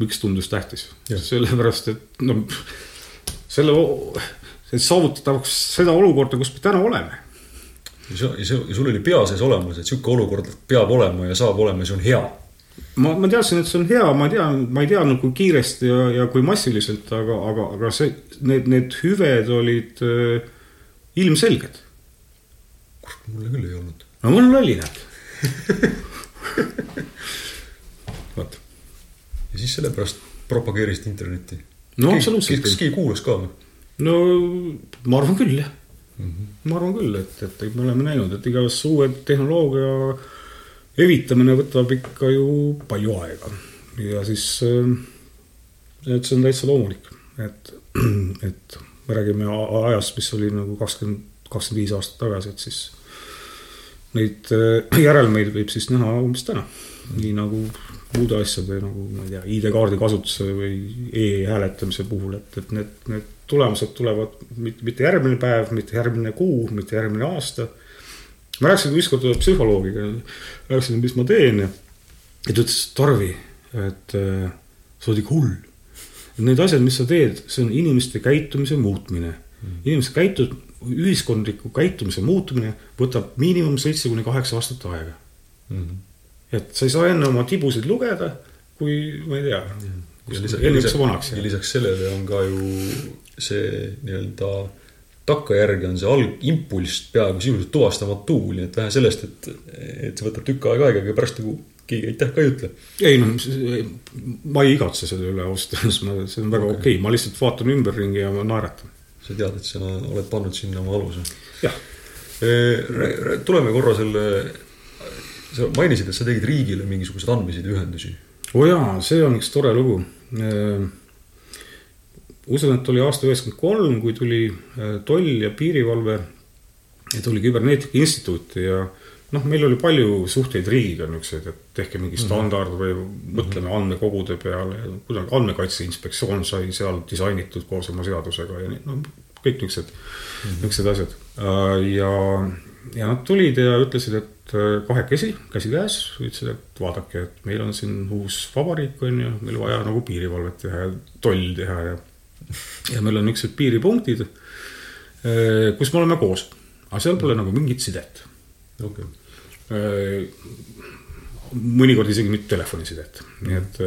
Speaker 2: miks tundus tähtis? Sellepärast, et no selle, et saavutatavaks seda olukorda, kus me täna oleme.
Speaker 1: ja sul oli pea sees olemas, et niisugune olukord peab olema ja saab olema ja see on hea.
Speaker 2: ma, ma teadsin, et see on hea, ma tean, ma ei teadnud, kui kiiresti ja, ja kui massiliselt, aga, aga, aga see, need, need hüved olid äh, ilmselged.
Speaker 1: kurat, mulle küll ei olnud.
Speaker 2: no mul oli näed. vot,
Speaker 1: ja siis sellepärast propageerisid internetti.
Speaker 2: no absoluutselt
Speaker 1: kas. keegi kuulas ka või?
Speaker 2: No ma arvan küll jah mm. -hmm. ma arvan küll, et, et me oleme näinud, et igavese uue tehnoloogia evitamine võtab ikka ju palju aega ja siis, et see on täitsa loomulik, et, [clears throat] et me räägime ajast, mis oli nagu kakskümmend, kakskümmend viis aastat tagasi, et siis neid äh, järelmeid võib siis näha umbes täna, nii nagu muude asjade nagu ma ei tea, ID-kaardi kasutuse või e-hääletamise puhul, et, et need, need tulemused tulevad mitte, järgmine päev, mitte järgmine kuu, mitte järgmine aasta. ma rääkisin ükskord psühholoogiga, rääkisin, mis ma teen ja, ja ta ütles, Tarvi, et äh, sa oled ikka hull. Need asjad, mis sa teed, see on inimeste käitumise muutmine mm.. inimeste käitu-, ühiskondliku käitumise muutumine võtab miinimum seitse kuni kaheksa aastat aega et sa ei saa enne oma tibusid lugeda, kui ma ei tea,
Speaker 1: ja lisaks,
Speaker 2: enne kui
Speaker 1: lisaks, ja lisaks sellele on ka ju see nii-öelda takkajärgi on see algimpulss peaaegu sisuliselt tuvastamatu, nii et vähe sellest, et, et see võtab tükk aega aega, aga pärast nagu keegi aitäh ka ei ütle.
Speaker 2: ei noh, ma ei igatse selle üle ausalt öeldes, ma, see on väga okei okay., ma lihtsalt vaatan ümberringi ja ma naeratan.
Speaker 1: sa tead, et sa oled pannud sinna oma aluse.
Speaker 2: jah,
Speaker 1: tuleme korra selle, sa mainisid, et sa tegid riigile mingisuguseid andmesideühendusi.
Speaker 2: oo jaa, see on üks tore lugu. usun, et oli aasta üheksakümmend kolm, kui tuli äh, toll ja piirivalve ja tuli küberneetika instituut ja noh, meil oli palju suhteid riigiga niisuguseid, et tehke mingi standard või mõtleme andmekogude peale ja kuidagi andmekaitse inspektsioon sai seal disainitud koos oma seadusega ja nii, no kõik niisugused, niisugused asjad. ja, ja nad tulid ja ütlesid, et äh, kahekesi, käsikäes, ütlesid, et vaadake, et meil on siin uus vabariik, on ju, meil vaja nagu piirivalvet teha ja toll teha ja ja meil on niisugused piiripunktid, kus me oleme koos, aga seal pole nagu mingit sidet.
Speaker 1: okei.
Speaker 2: mõnikord isegi mitte telefonisidet, nii et,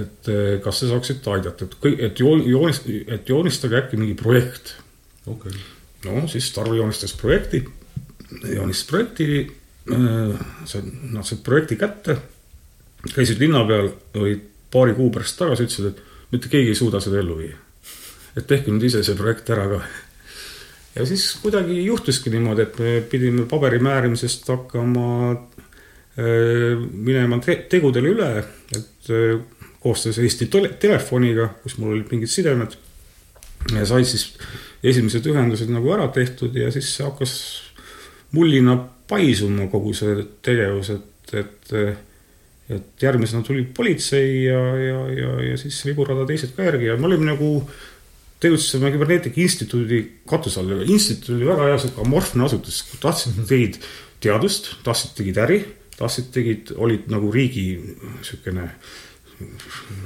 Speaker 2: et kas sa saaksid aidata, et et joon-, joonist-, et joonistage äkki mingi projekt.
Speaker 1: okei.
Speaker 2: no siis Tarvo joonistas projekti, joonistas projekti, see, noh, see projekti kätte, käisid linna peal, olid paari kuu pärast tagasi, ütlesid, et mitte keegi ei suuda seda ellu viia. et tehke nüüd ise see projekt ära ka. ja siis kuidagi juhtuski niimoodi, et me pidime paberi määrimisest hakkama äh, minema te tegudele üle, et äh, koostöös Eesti tele- telefoniga, kus mul olid mingid sidemed ja sai siis esimesed ühendused nagu ära tehtud ja siis hakkas mullina paisuma kogu see tegevus, et, et et järgmisena tuli politsei ja, ja, ja, ja siis viburada teised ka järgi ja me olime nagu tegutsesime Küberneetika Instituudi katuse all, instituut oli väga hea sihuke amorfne asutus, tahtsid, tegid teadust, tahtsid, tegid äri, tahtsid, tegid, olid nagu riigi siukene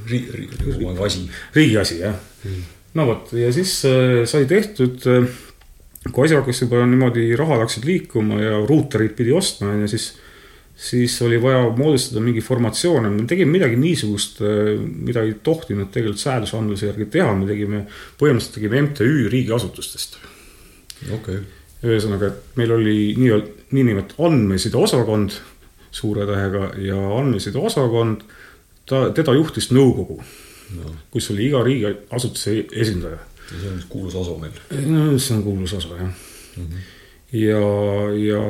Speaker 1: riigi, riigi asi.
Speaker 2: riigi asi jah mm.. no vot ja siis äh, sai tehtud äh,, kui asi hakkas juba niimoodi, rahad hakkasid liikuma ja ruuterid pidi ostma ja siis, siis oli vaja moodustada mingi formatsioon ja me tegime midagi niisugust, mida ei tohtinud tegelikult seadusandluse järgi teha, me tegime, põhimõtteliselt tegime MTÜ riigiasutustest.
Speaker 1: okei.
Speaker 2: ühesõnaga, et meil oli nii-öelda, niinimetatud andmeside osakond suure tähega ja andmeside osakond, ta, teda juhtis nõukogu
Speaker 1: no.,
Speaker 2: kus oli iga riigiasutuse esindaja.
Speaker 1: ja see on kuulus asu meil.
Speaker 2: no see on kuulus osa jah mm. -hmm. ja, ja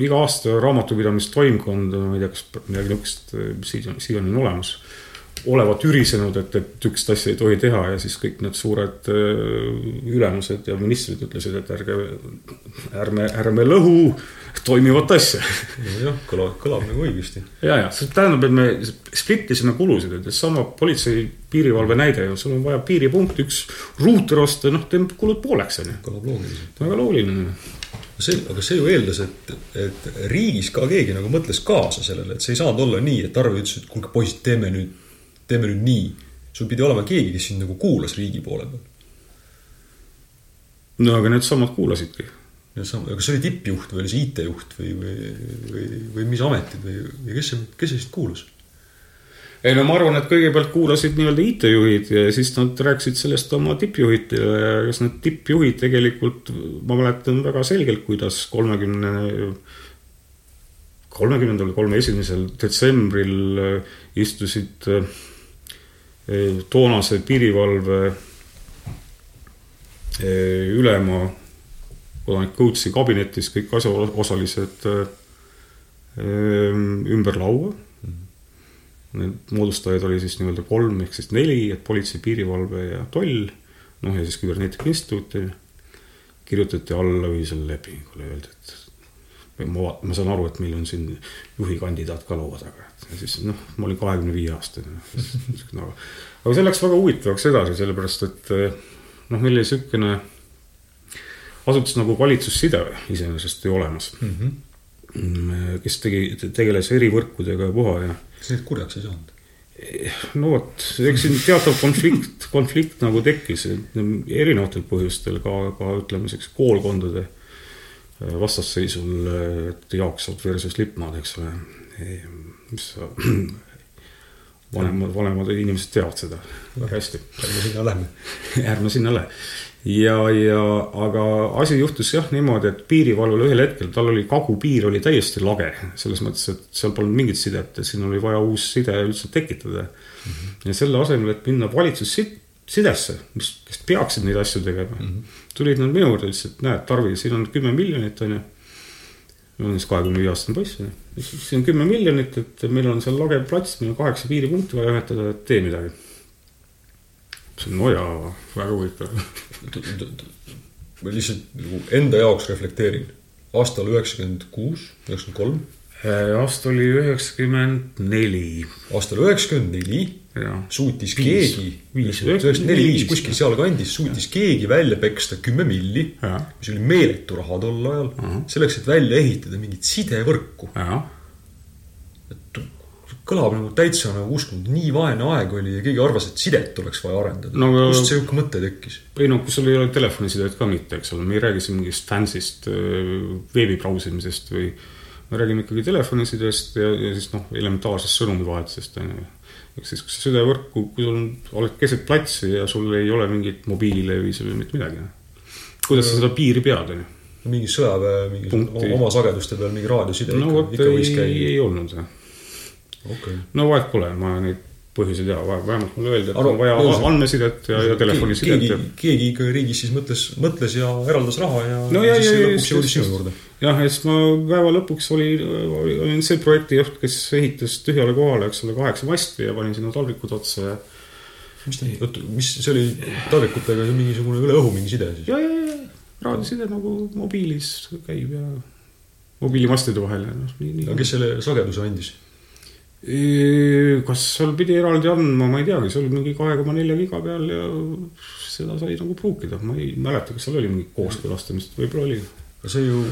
Speaker 2: iga aasta raamatupidamistoimkond, ma ei tea, kas midagi niisugust siiani, siiani on olemas, olevat ürisenud, et, et niisugust asja ei tohi teha ja siis kõik need suured äh, ülemused ja ministrid ütlesid, et ärge, ärme, ärme lõhu toimivat asja
Speaker 1: jah, kõlab, kõlab nagu õigesti.
Speaker 2: ja, ja see tähendab, et me split isime kulusid, et sama politsei piirivalve näide ju, sul on vaja piiripunkt, üks ruuter osta, noh, teeme kulud pooleks, on ju.
Speaker 1: kõlab loogiliselt.
Speaker 2: väga loogiline.
Speaker 1: see, aga see ju eeldas, et, et riigis ka keegi nagu mõtles kaasa sellele, et see ei saanud olla nii, et Arvi ütles, et kuulge poisid, teeme nüüd, teeme nüüd nii. sul pidi olema keegi, kes sind nagu kuulas riigi poole peal.
Speaker 2: no aga needsamad kuulasidki.
Speaker 1: ja sama, kas see oli tippjuht või oli see IT-juht või, või, või, või mis ametid või, või kes see, kes see siis kuulas?
Speaker 2: Ei no ma arvan, et kõigepealt kuulasid nii-öelda IT-juhid ja siis nad rääkisid sellest oma tippjuhitele ja kas need tippjuhid tegelikult, ma mäletan väga selgelt, kuidas kolmekümne, kolmekümnendal kolmekümne esimesel detsembril äh, istusid äh, toonase piirivalve äh, ülema kodanik Kõutsi kabinetis kõik asjaosalised ümber laua Need moodustajaid oli siis nii-öelda kolm ehk siis neli, et politsei, piirivalve ja toll, noh ja siis küberneetika instituut ja kirjutati alla ühisele lepingule, öeldi, et ma, ma saan aru, et meil on siin juhi kandidaat ka laua taga, et ja siis noh, ma olin kahekümne viie aastane. No, aga see läks väga huvitavaks edasi, sellepärast et noh, meil oli niisugune asutus nagu valitsusside iseenesest ju olemas
Speaker 1: mm. -hmm.
Speaker 2: Kes tegi, tegeles erivõrkudega puha ja
Speaker 1: kas neid kurjaks ei saanud?
Speaker 2: no vot, eks siin teatav konflikt, konflikt nagu tekkis erinevatel põhjustel ka, ka ütleme siukse koolkondade vastasseisul, et Jaaksood versus Lippmaad, eks ole. mis [clears throat] vanemad, vanemad inimesed teavad seda väga hästi.
Speaker 1: ärme sinna lähme. [laughs]
Speaker 2: ärme sinna lähe. ja, ja aga asi juhtus jah niimoodi, et piirivalvel ühel hetkel, tal oli kagupiir oli täiesti lage, selles mõttes, et seal polnud mingit sidet ja siin oli vaja uus side üldse tekitada mm. -hmm. ja selle asemel, et minna valitsussidesse, mis, kes peaksid neid asju tegema mm, -hmm. tulid nad minu juurde ütlesid, et näed, Tarvi, siin on kümme miljonit, onju. ma olen siis kahekümne viie aastane poiss, siin on kümme miljonit, et meil on seal lage plats, meil on kaheksa piiripunkti vaja ühendada, et tee midagi. No jaa, väga huvitav.
Speaker 1: Ma lihtsalt nagu enda jaoks reflekteerin. aastal üheksakümmend kuus, üheksakümmend kolm,
Speaker 2: aasta oli üheksakümmend neli,
Speaker 1: aastal üheksakümmend neli? Suutis
Speaker 2: Viis.
Speaker 1: keegi, üheksakümmend neli, viis kuskil sealkandis suutis keegi välja peksta kümme milli, mis oli meeletu raha tol ajal selleks, et välja ehitada mingit sidevõrku.
Speaker 2: jah.
Speaker 1: Kõlab nagu täitsa nagu uskumatu, nii vaene aeg oli ja keegi arvas, et sidet oleks vaja arendada
Speaker 2: No
Speaker 1: kust see sihuke mõte tekkis?
Speaker 2: ei no kui sul ei ole telefonisidet ka mitte, eks ole, me ei räägi siin mingist fancy'st öö, veebi brausimisest või me räägime ikkagi telefonisidest ja, ja siis noh, elementaarsest sõnumivahetusest on ju. ehk siis, kui sa sidevõrku, kui sul on, oled keset platsi ja sul ei ole mingit mobiililevis või mitte midagi. kuidas sa seda piiri pead, on ju?
Speaker 1: mingi sõjaväe, mingi
Speaker 2: Punkti.
Speaker 1: oma sageduste peal mingi raadioside
Speaker 2: no
Speaker 1: ikka, ikka võis
Speaker 2: ei,
Speaker 1: käia.
Speaker 2: ei olnud jah.
Speaker 1: okei.
Speaker 2: no vahet pole, ma neid põhjusi ei tea, vähemalt mulle öeldi, et
Speaker 1: Aru-
Speaker 2: on vaja andmesidet ja, ja telefonisidet
Speaker 1: keegi
Speaker 2: ja,
Speaker 1: keegi ikka riigis siis mõtles, mõtles ja eraldas raha ja
Speaker 2: No ja- ja- ja
Speaker 1: juurde.
Speaker 2: jah, ja siis ma päeva lõpuks oli, olin see projektijuht, kes ehitas tühjale kohale, eks ole, kaheksa masti ja panin sinna taldrikud otsa ja.
Speaker 1: mis ta, oota, mis see oli taldrikutega mingisugune üle õhu mingi side siis?
Speaker 2: ja, ja, ja raadioside nagu mobiilis käib ja mobiilimastide vahel ja noh, nii,
Speaker 1: aga
Speaker 2: nii.
Speaker 1: kes selle sageduse andis?
Speaker 2: Kas seal pidi eraldi andma, ma ei teagi, see oli mingi kahe koma nelja giga peal ja seda sai nagu pruukida, ma ei mäleta, kas seal oli mingit kooskõlastamist, võib-olla oli.
Speaker 1: aga see ju,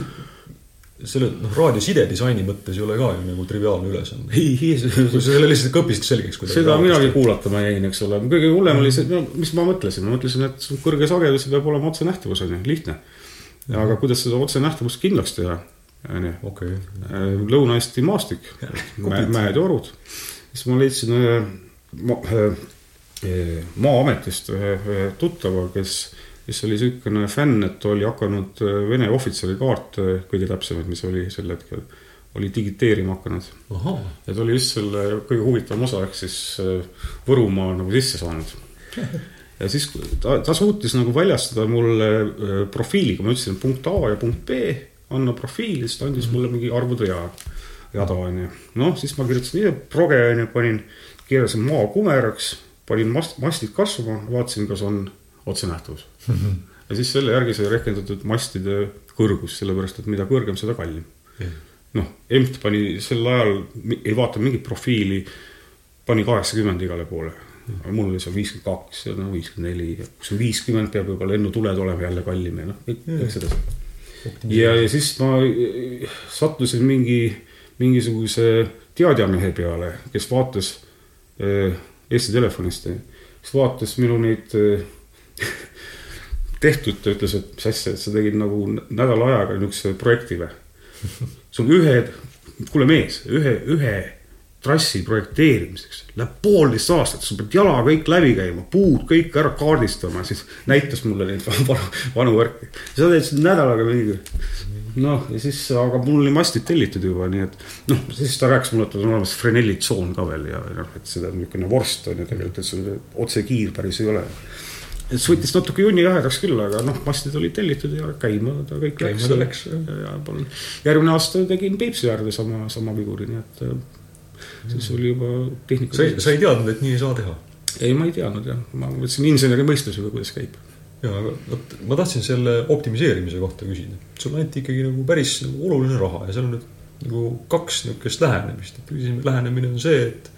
Speaker 1: selle noh, raadioside disaini mõttes ei ole ka ju nagu triviaalne ülesanne.
Speaker 2: ei,
Speaker 1: sa selle lihtsalt kõpisid selgeks kuidagi.
Speaker 2: seda minagi kuulata ma jäin, eks ole, kõige hullem oli see, no mis ma mõtlesin, ma mõtlesin, et kõrge sagedus peab olema otsenähtavus on ju, lihtne. aga kuidas seda otsenähtavust kindlaks teha, on ju,
Speaker 1: okei,
Speaker 2: Lõuna-Eesti maastik, mäed ja [laughs] orud. siis ma leidsin ma, ühe Maa-ametist ühe, ühe tuttava, kes, kes oli niisugune fänn, et oli hakanud Vene ohvitseri kaarte, kõige täpsemaid, mis oli sel hetkel, oli digiteerima hakanud. Ja ta oli just selle kõige huvitavam osa ehk siis äh, Võrumaa nagu sisse saanud. [laughs] ja siis ta, ta suutis nagu väljastada mulle äh, profiili, kui ma ütlesin punkt A ja punkt B, anna profiili, siis ta andis mulle mingi arvude ja jada onju. noh, siis ma kirjutasin proge onju, panin, keerasin maa kumeraks, panin mast, mastid kasvama, vaatasin, kas on otsenähtavus. ja siis selle järgi sai rehkendatud mastide kõrgus, sellepärast et mida kõrgem, seda kallim noh, EMT pani sel ajal, ei vaata mingit profiili, pani kaheksakümmend igale poole. mul oli seal viiskümmend kaks ja no viiskümmend neli ja kui see viiskümmend, peab juba lennutuled olema jälle kallim ja noh, kõik, kõik sedasi. ja, ja siis ma äh, sattusin mingi, mingisuguse teadjamehe peale, kes vaatas äh, Eesti Telefonist, kes vaatas minu neid äh, [laughs] tehtud, ta ütles, et mis asja, et sa tegid nagu nädala ajaga niisuguse projekti või? [laughs] See on ühe, kuule mees, ühe, ühe trassi projekteerimiseks läheb poolteist aastat, sa pead jala kõik läbi käima, puud kõik ära kaardistama, siis näitas mulle neid vanu, vanu värki. sa teed seda nädalaga mingi. noh, ja siis, aga mul oli mastid tellitud juba, nii et noh, siis ta rääkis mulle, et on olemas Fresnelli tsoon ka veel ja noh, et seda on niisugune vorst on ju tegelikult, et sul otsekiir päris ei ole et see võttis natuke junni jahedaks küll, aga noh, mastid olid tellitud ja käima ta kõik
Speaker 1: Käima läks,
Speaker 2: ja, ja palun. järgmine aasta tegin Peipsi äärde sama, sama viguri, nii et äh, siis oli juba tehnika.
Speaker 1: sa ei, sa ei teadnud, et nii ei saa teha?
Speaker 2: ei, ma ei teadnud jah, ma võtsin inseneri mõistusega, kuidas käib.
Speaker 1: jaa, aga vot ma tahtsin selle optimiseerimise kohta küsida. sulle anti ikkagi nagu päris nagu oluline raha ja seal on nüüd nagu kaks niisugust lähenemist, et esimene lähenemine on see, et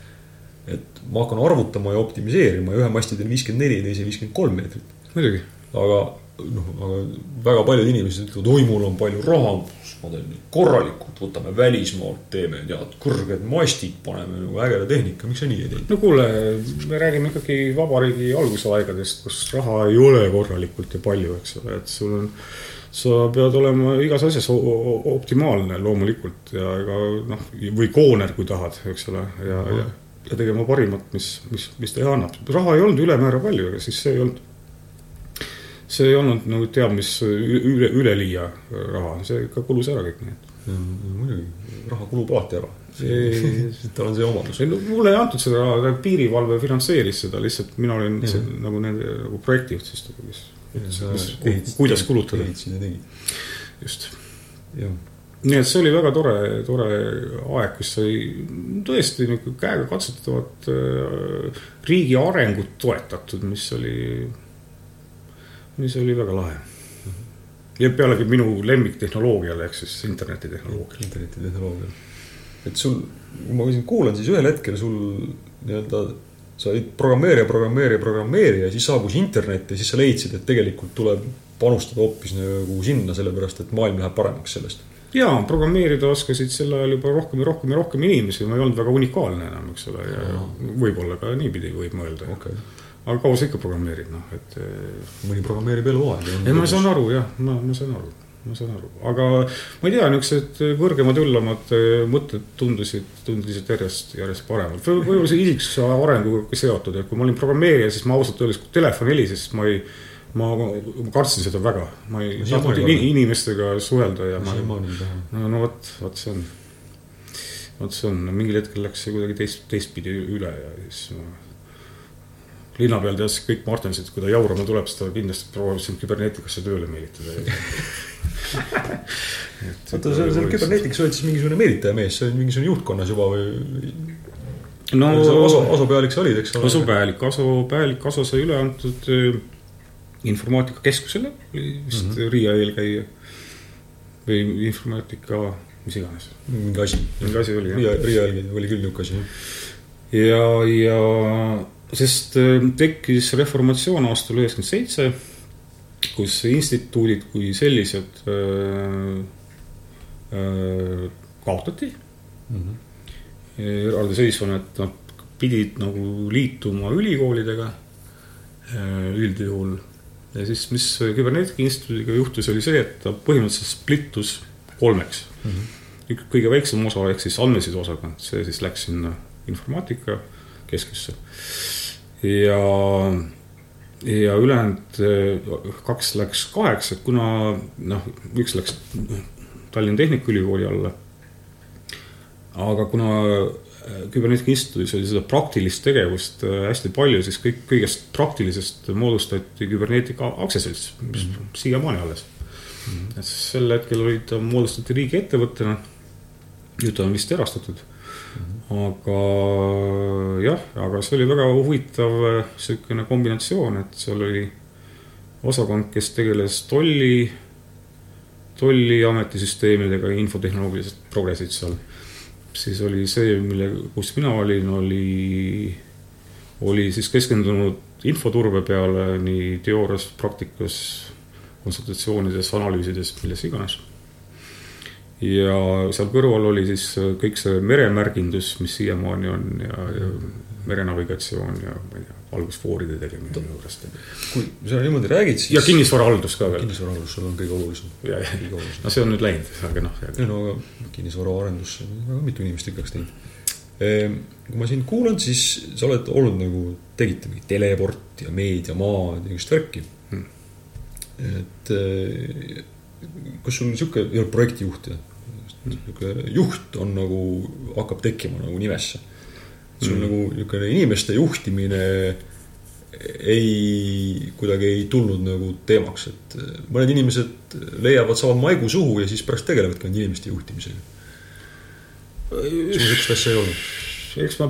Speaker 1: et ma hakkan arvutama ja optimiseerima ja ühe masti teen viiskümmend neli, teise viiskümmend kolm meetrit.
Speaker 2: muidugi.
Speaker 1: aga noh, aga väga paljud inimesed ütlevad, oi, mul on palju raha, ma teen nüüd korralikult, võtame välismaalt, teeme tead kõrged mastid, paneme nagu ägeda tehnika, miks sa nii ei teinud?
Speaker 2: no kuule, me räägime ikkagi vabariigi algusaegadest, kus raha ei ole korralikult ja palju, eks ole, et sul on sa pead olema igas asjas optimaalne loomulikult ja ega noh, või kooner, kui tahad, eks ole, ja, ja, ja tegema parimat, mis, mis, mis teha annab. raha ei olnud ülemäära palju, aga siis see ei olnud, see ei olnud nagu teab mis üle, üleliia raha, see ikka kulus ära kõik, nii et.
Speaker 1: muidugi, raha kulub alati ära. [laughs] tal on see omadus.
Speaker 2: ei no mulle ei antud seda raha, aga piirivalve finantseeris seda lihtsalt, mina olin see, nagu nende nagu projektijuht siis, kes ütles, kuidas kulutada,
Speaker 1: ehitasid ja tegid.
Speaker 2: just.
Speaker 1: jah,
Speaker 2: nii et see oli väga tore, tore aeg, kus sai tõesti niisugune käega katsutavat äh, riigi arengut toetatud, mis oli, mis oli väga lahe. ja pealegi minu lemmiktehnoloogiale ehk siis internetitehnoloogiale.
Speaker 1: internetitehnoloogia. et sul, kui ma sind kuulan, siis ühel hetkel sul nii-öelda sa olid programmeerija, programmeerija, programmeerija ja siis saabus internet ja siis sa leidsid, et tegelikult tuleb panustada hoopis nagu sinna, sellepärast et maailm läheb paremaks sellest.
Speaker 2: ja programmeerida oskasid sel ajal juba rohkem ja rohkem ja rohkem inimesi, ma ei olnud väga unikaalne enam, eks ole, ja võib-olla ka niipidi võib mõelda.
Speaker 1: okay..
Speaker 2: Aga kaua sa ikka programmeerid, noh, et eh,
Speaker 1: mõni programmeerib eluaeg.
Speaker 2: ei, ma saan aru jah, ma, ma saan aru, ma saan aru, aga ma ei tea, niisugused kõrgemad, üllamad eh, mõtted tundusid, tundusid järjest, järjest paremad. võib-olla see isiksuse arenguga seotud, et kui ma olin programmeerija, siis ma ausalt öeldes, kui telefon helises, siis ma ei ma, ma kartsin seda väga, ma ei
Speaker 1: No
Speaker 2: tahtnud inimestega suhelda ja ma
Speaker 1: taha.
Speaker 2: no, no vot, vot see on, vot see on, mingil hetkel läks see kuidagi teist, teistpidi üle ja siis ma linna peal teadsid kõik Martensed, kui ta jaurama tuleb, siis ta kindlasti proovib sind kübernetikasse tööle meelitada. [laughs]
Speaker 1: oota, seal, seal kübernetikas olid siis mingisugune meelitaja mees, see oli mingisugune juhtkonnas juba või?
Speaker 2: no
Speaker 1: Aso, asupealik sa olid, eks ole?
Speaker 2: asupealik, asupealik, Aso sai üle antud äh, informaatikakeskusele, oli vist mm -hmm. Riia eelkäija või informaatika, mis iganes,
Speaker 1: mingi asi.
Speaker 2: mingi asi oli jah
Speaker 1: Riia, Riia jälgi oli küll niisugune asi, jah.
Speaker 2: ja, ja sest äh, tekkis reformatsioon aastal üheksakümmend seitse, kus instituudid kui sellised äh, äh, kaotati eraldiseisvana, et nad pidid nagu liituma ülikoolidega üldjuhul. ja siis, mis Küberneetika Instituudiga juhtus, oli see, et ta põhimõtteliselt splittus kolmeks mm. -hmm. kõige väiksem osa ehk siis andmeside osakond, see siis läks sinna informaatika keskusse. ja, ja ülejäänud äh, kaks läks kaheks, et kuna noh, üks läks Tallinna Tehnikaülikooli alla aga kuna Küberneetika Instituudis oli seda praktilist tegevust hästi palju, siis kõik, kõigest praktilisest moodustati Küberneetika aktsiaselts, mis mm -hmm. siiamaani alles mm. -hmm. et sel hetkel oli ta, moodustati riigiettevõttena, nüüd ta on vist erastatud. Aga jah, aga see oli väga huvitav niisugune kombinatsioon, et seal oli osakond, kes tegeles tolli, tolliameti süsteemidega, infotehnoloogilised progressid seal siis oli see, mille, kus mina olin, oli, oli siis keskendunud infoturbe peale nii teoorias, praktikas, konsultatsioonides, analüüsides, milles iganes. Ja seal kõrval oli siis kõik see meremärgindus, mis siiamaani on ja, ja merenavigatsioon ja ma ei tea, algusfooride tegemine minu juurest.
Speaker 1: kui sa niimoodi räägid, siis.
Speaker 2: ja kinnisvarahaldus ka veel.
Speaker 1: kinnisvarahaldus, see on kõige olulisem.
Speaker 2: no see on nüüd läinud, aga noh.
Speaker 1: ei no aga kinnisvaraarendus, väga mitu inimest ikka oleks teinud. Ehm, kui ma sind kuulan, siis sa oled olnud nagu, tegite mingit teleport ja meediamaad ja niisugust värki hmm.. et eh, kas sul niisugune, ei ole projektijuht ja niisugune juht on nagu, hakkab tekkima nagu nimesse sul mm. nagu niisugune inimeste juhtimine ei, kuidagi ei tulnud nagu teemaks, et mõned inimesed leiavad, saavad maigu suhu ja siis pärast tegelevadki ainult inimeste juhtimisega. sul niisugust asja ei olnud?
Speaker 2: eks ma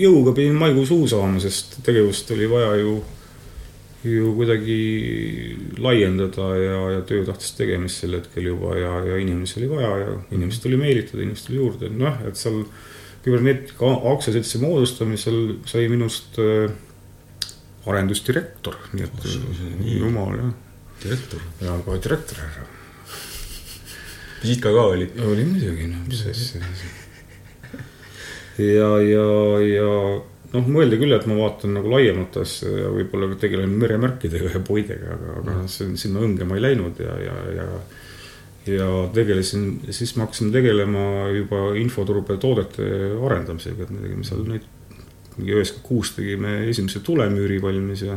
Speaker 2: jõuga pidin maigu suhu saama, sest tegevust oli vaja ju, ju kuidagi laiendada ja, ja töö tahtis tegemist sel hetkel juba ja, ja inimesi oli vaja ja inimesi tuli meelitada, inimesi tuli juurde, noh, et seal küberneetika aktsiaseltsi moodustamisel sai minust äh, arendusdirektor, nii et nii. jumal jah.
Speaker 1: direktor.
Speaker 2: ja kohe direktor härra.
Speaker 1: visitka ka oli?
Speaker 2: oli muidugi, noh, mis asja. ja, ja, ja noh, mõeldi küll, et ma vaatan nagu laiemat asja ja võib-olla tegelen meremärkidega ja puidega, aga, aga mm. sinna õnge ma ei läinud ja, ja, ja ja tegelesin, siis me hakkasime tegelema juba infoturbe toodete arendamisega, et me tegime seal neid, mingi üheksakümmend kuus tegime esimese tulemüüri valmis ja,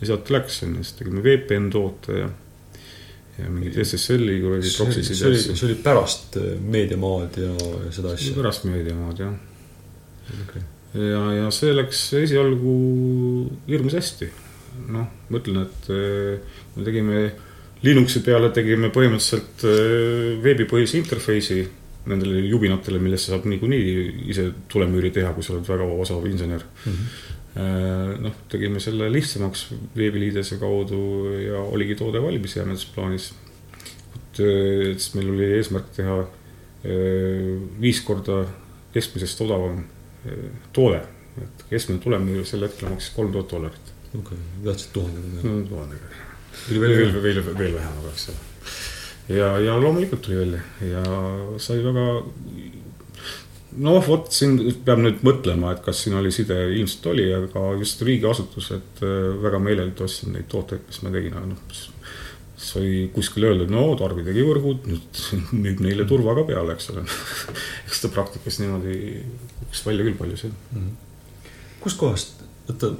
Speaker 2: ja sealt läks, on ju, siis tegime VPN toote ja, ja mingid SSL-i kuradi proxisid.
Speaker 1: see oli, see oli pärast Meediamaad ja, ja seda asja?
Speaker 2: pärast Meediamaad, jah okay.. Ja, ja see läks esialgu hirmus hästi. noh, ma ütlen, et äh, me tegime Linuxi peale tegime põhimõtteliselt äh, veebipõhise interface'i nendele jubinatele, millesse saab niikuinii ise tulemüüri teha, kui sa oled väga osav insener mm. -hmm. noh, tegime selle lihtsamaks veebiliidese kaudu ja oligi toode valmis jäämedes plaanis. et siis meil oli eesmärk teha viis korda keskmisest odavam toode, et keskmine tulemüür sel hetkel maksis kolm tuhat dollarit.
Speaker 1: okei okay., tahtsid tuhandega?
Speaker 2: tuhandega tuli veel, veel, veel, veel, veel vähem, aga eks ole. ja, ja loomulikult tuli välja ja sai väga. noh, vot siin peab nüüd mõtlema, et kas siin oli side, ilmselt oli, aga just riigiasutused äh, väga meeleldi ostsid neid tooteid, mis ma tegin, aga noh sai kuskil öeldud, no Tarvi tegi võrgud, nüüd [laughs] müüb neile turva ka peale, eks ole [laughs] eks ta praktikas niimoodi kukkus välja küll palju seal mm
Speaker 1: -hmm.. kustkohast, oota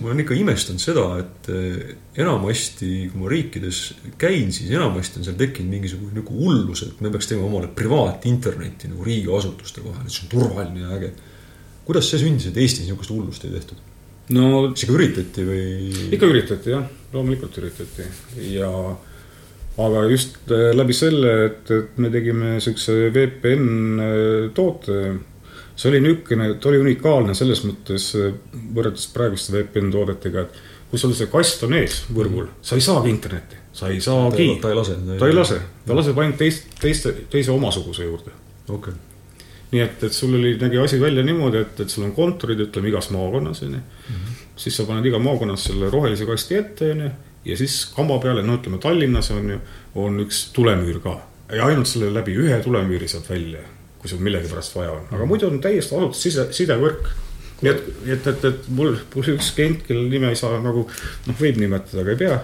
Speaker 1: ma olen ikka imestanud seda, et eh, enamasti, kui ma riikides käin, siis enamasti on seal tekkinud mingisugune nagu hullus, et me peaks tegema omale privaatinternetti nagu riigiasutuste vahel, et see on turvaline ja äge. kuidas see sündis, et Eestis niisugust hullust ei tehtud?
Speaker 2: No
Speaker 1: ikka üritati või?
Speaker 2: ikka üritati jah, loomulikult üritati ja aga just eh, läbi selle, et, et me tegime siukse VPN eh, toote see oli niisugune, ta oli unikaalne selles mõttes võrreldes praeguste VPN toodetega, et kui sul see kast on ees võrgul, sa ei saagi internetti, sa ei saagi.
Speaker 1: ta ei lase.
Speaker 2: ta ei lase, ta laseb ainult teist, teiste, teise omasuguse juurde.
Speaker 1: okei okay.
Speaker 2: Nii et, et sul oli, nägi asi välja niimoodi, et, et sul on kontorid, ütleme igas maakonnas onju mm. -hmm. siis sa paned iga maakonnas selle rohelise kasti ette onju ja siis kamba peale, no ütleme Tallinnas on ju, on üks tulemüür ka ja ainult selle läbi ühe tulemüüri saad välja kui sul millegipärast vaja on, aga muidu on täiesti asutus side, sidevõrk. nii et, et, et, et mul, mul üks klient, kelle nime ei saa nagu noh, võib nimetada, aga ei pea.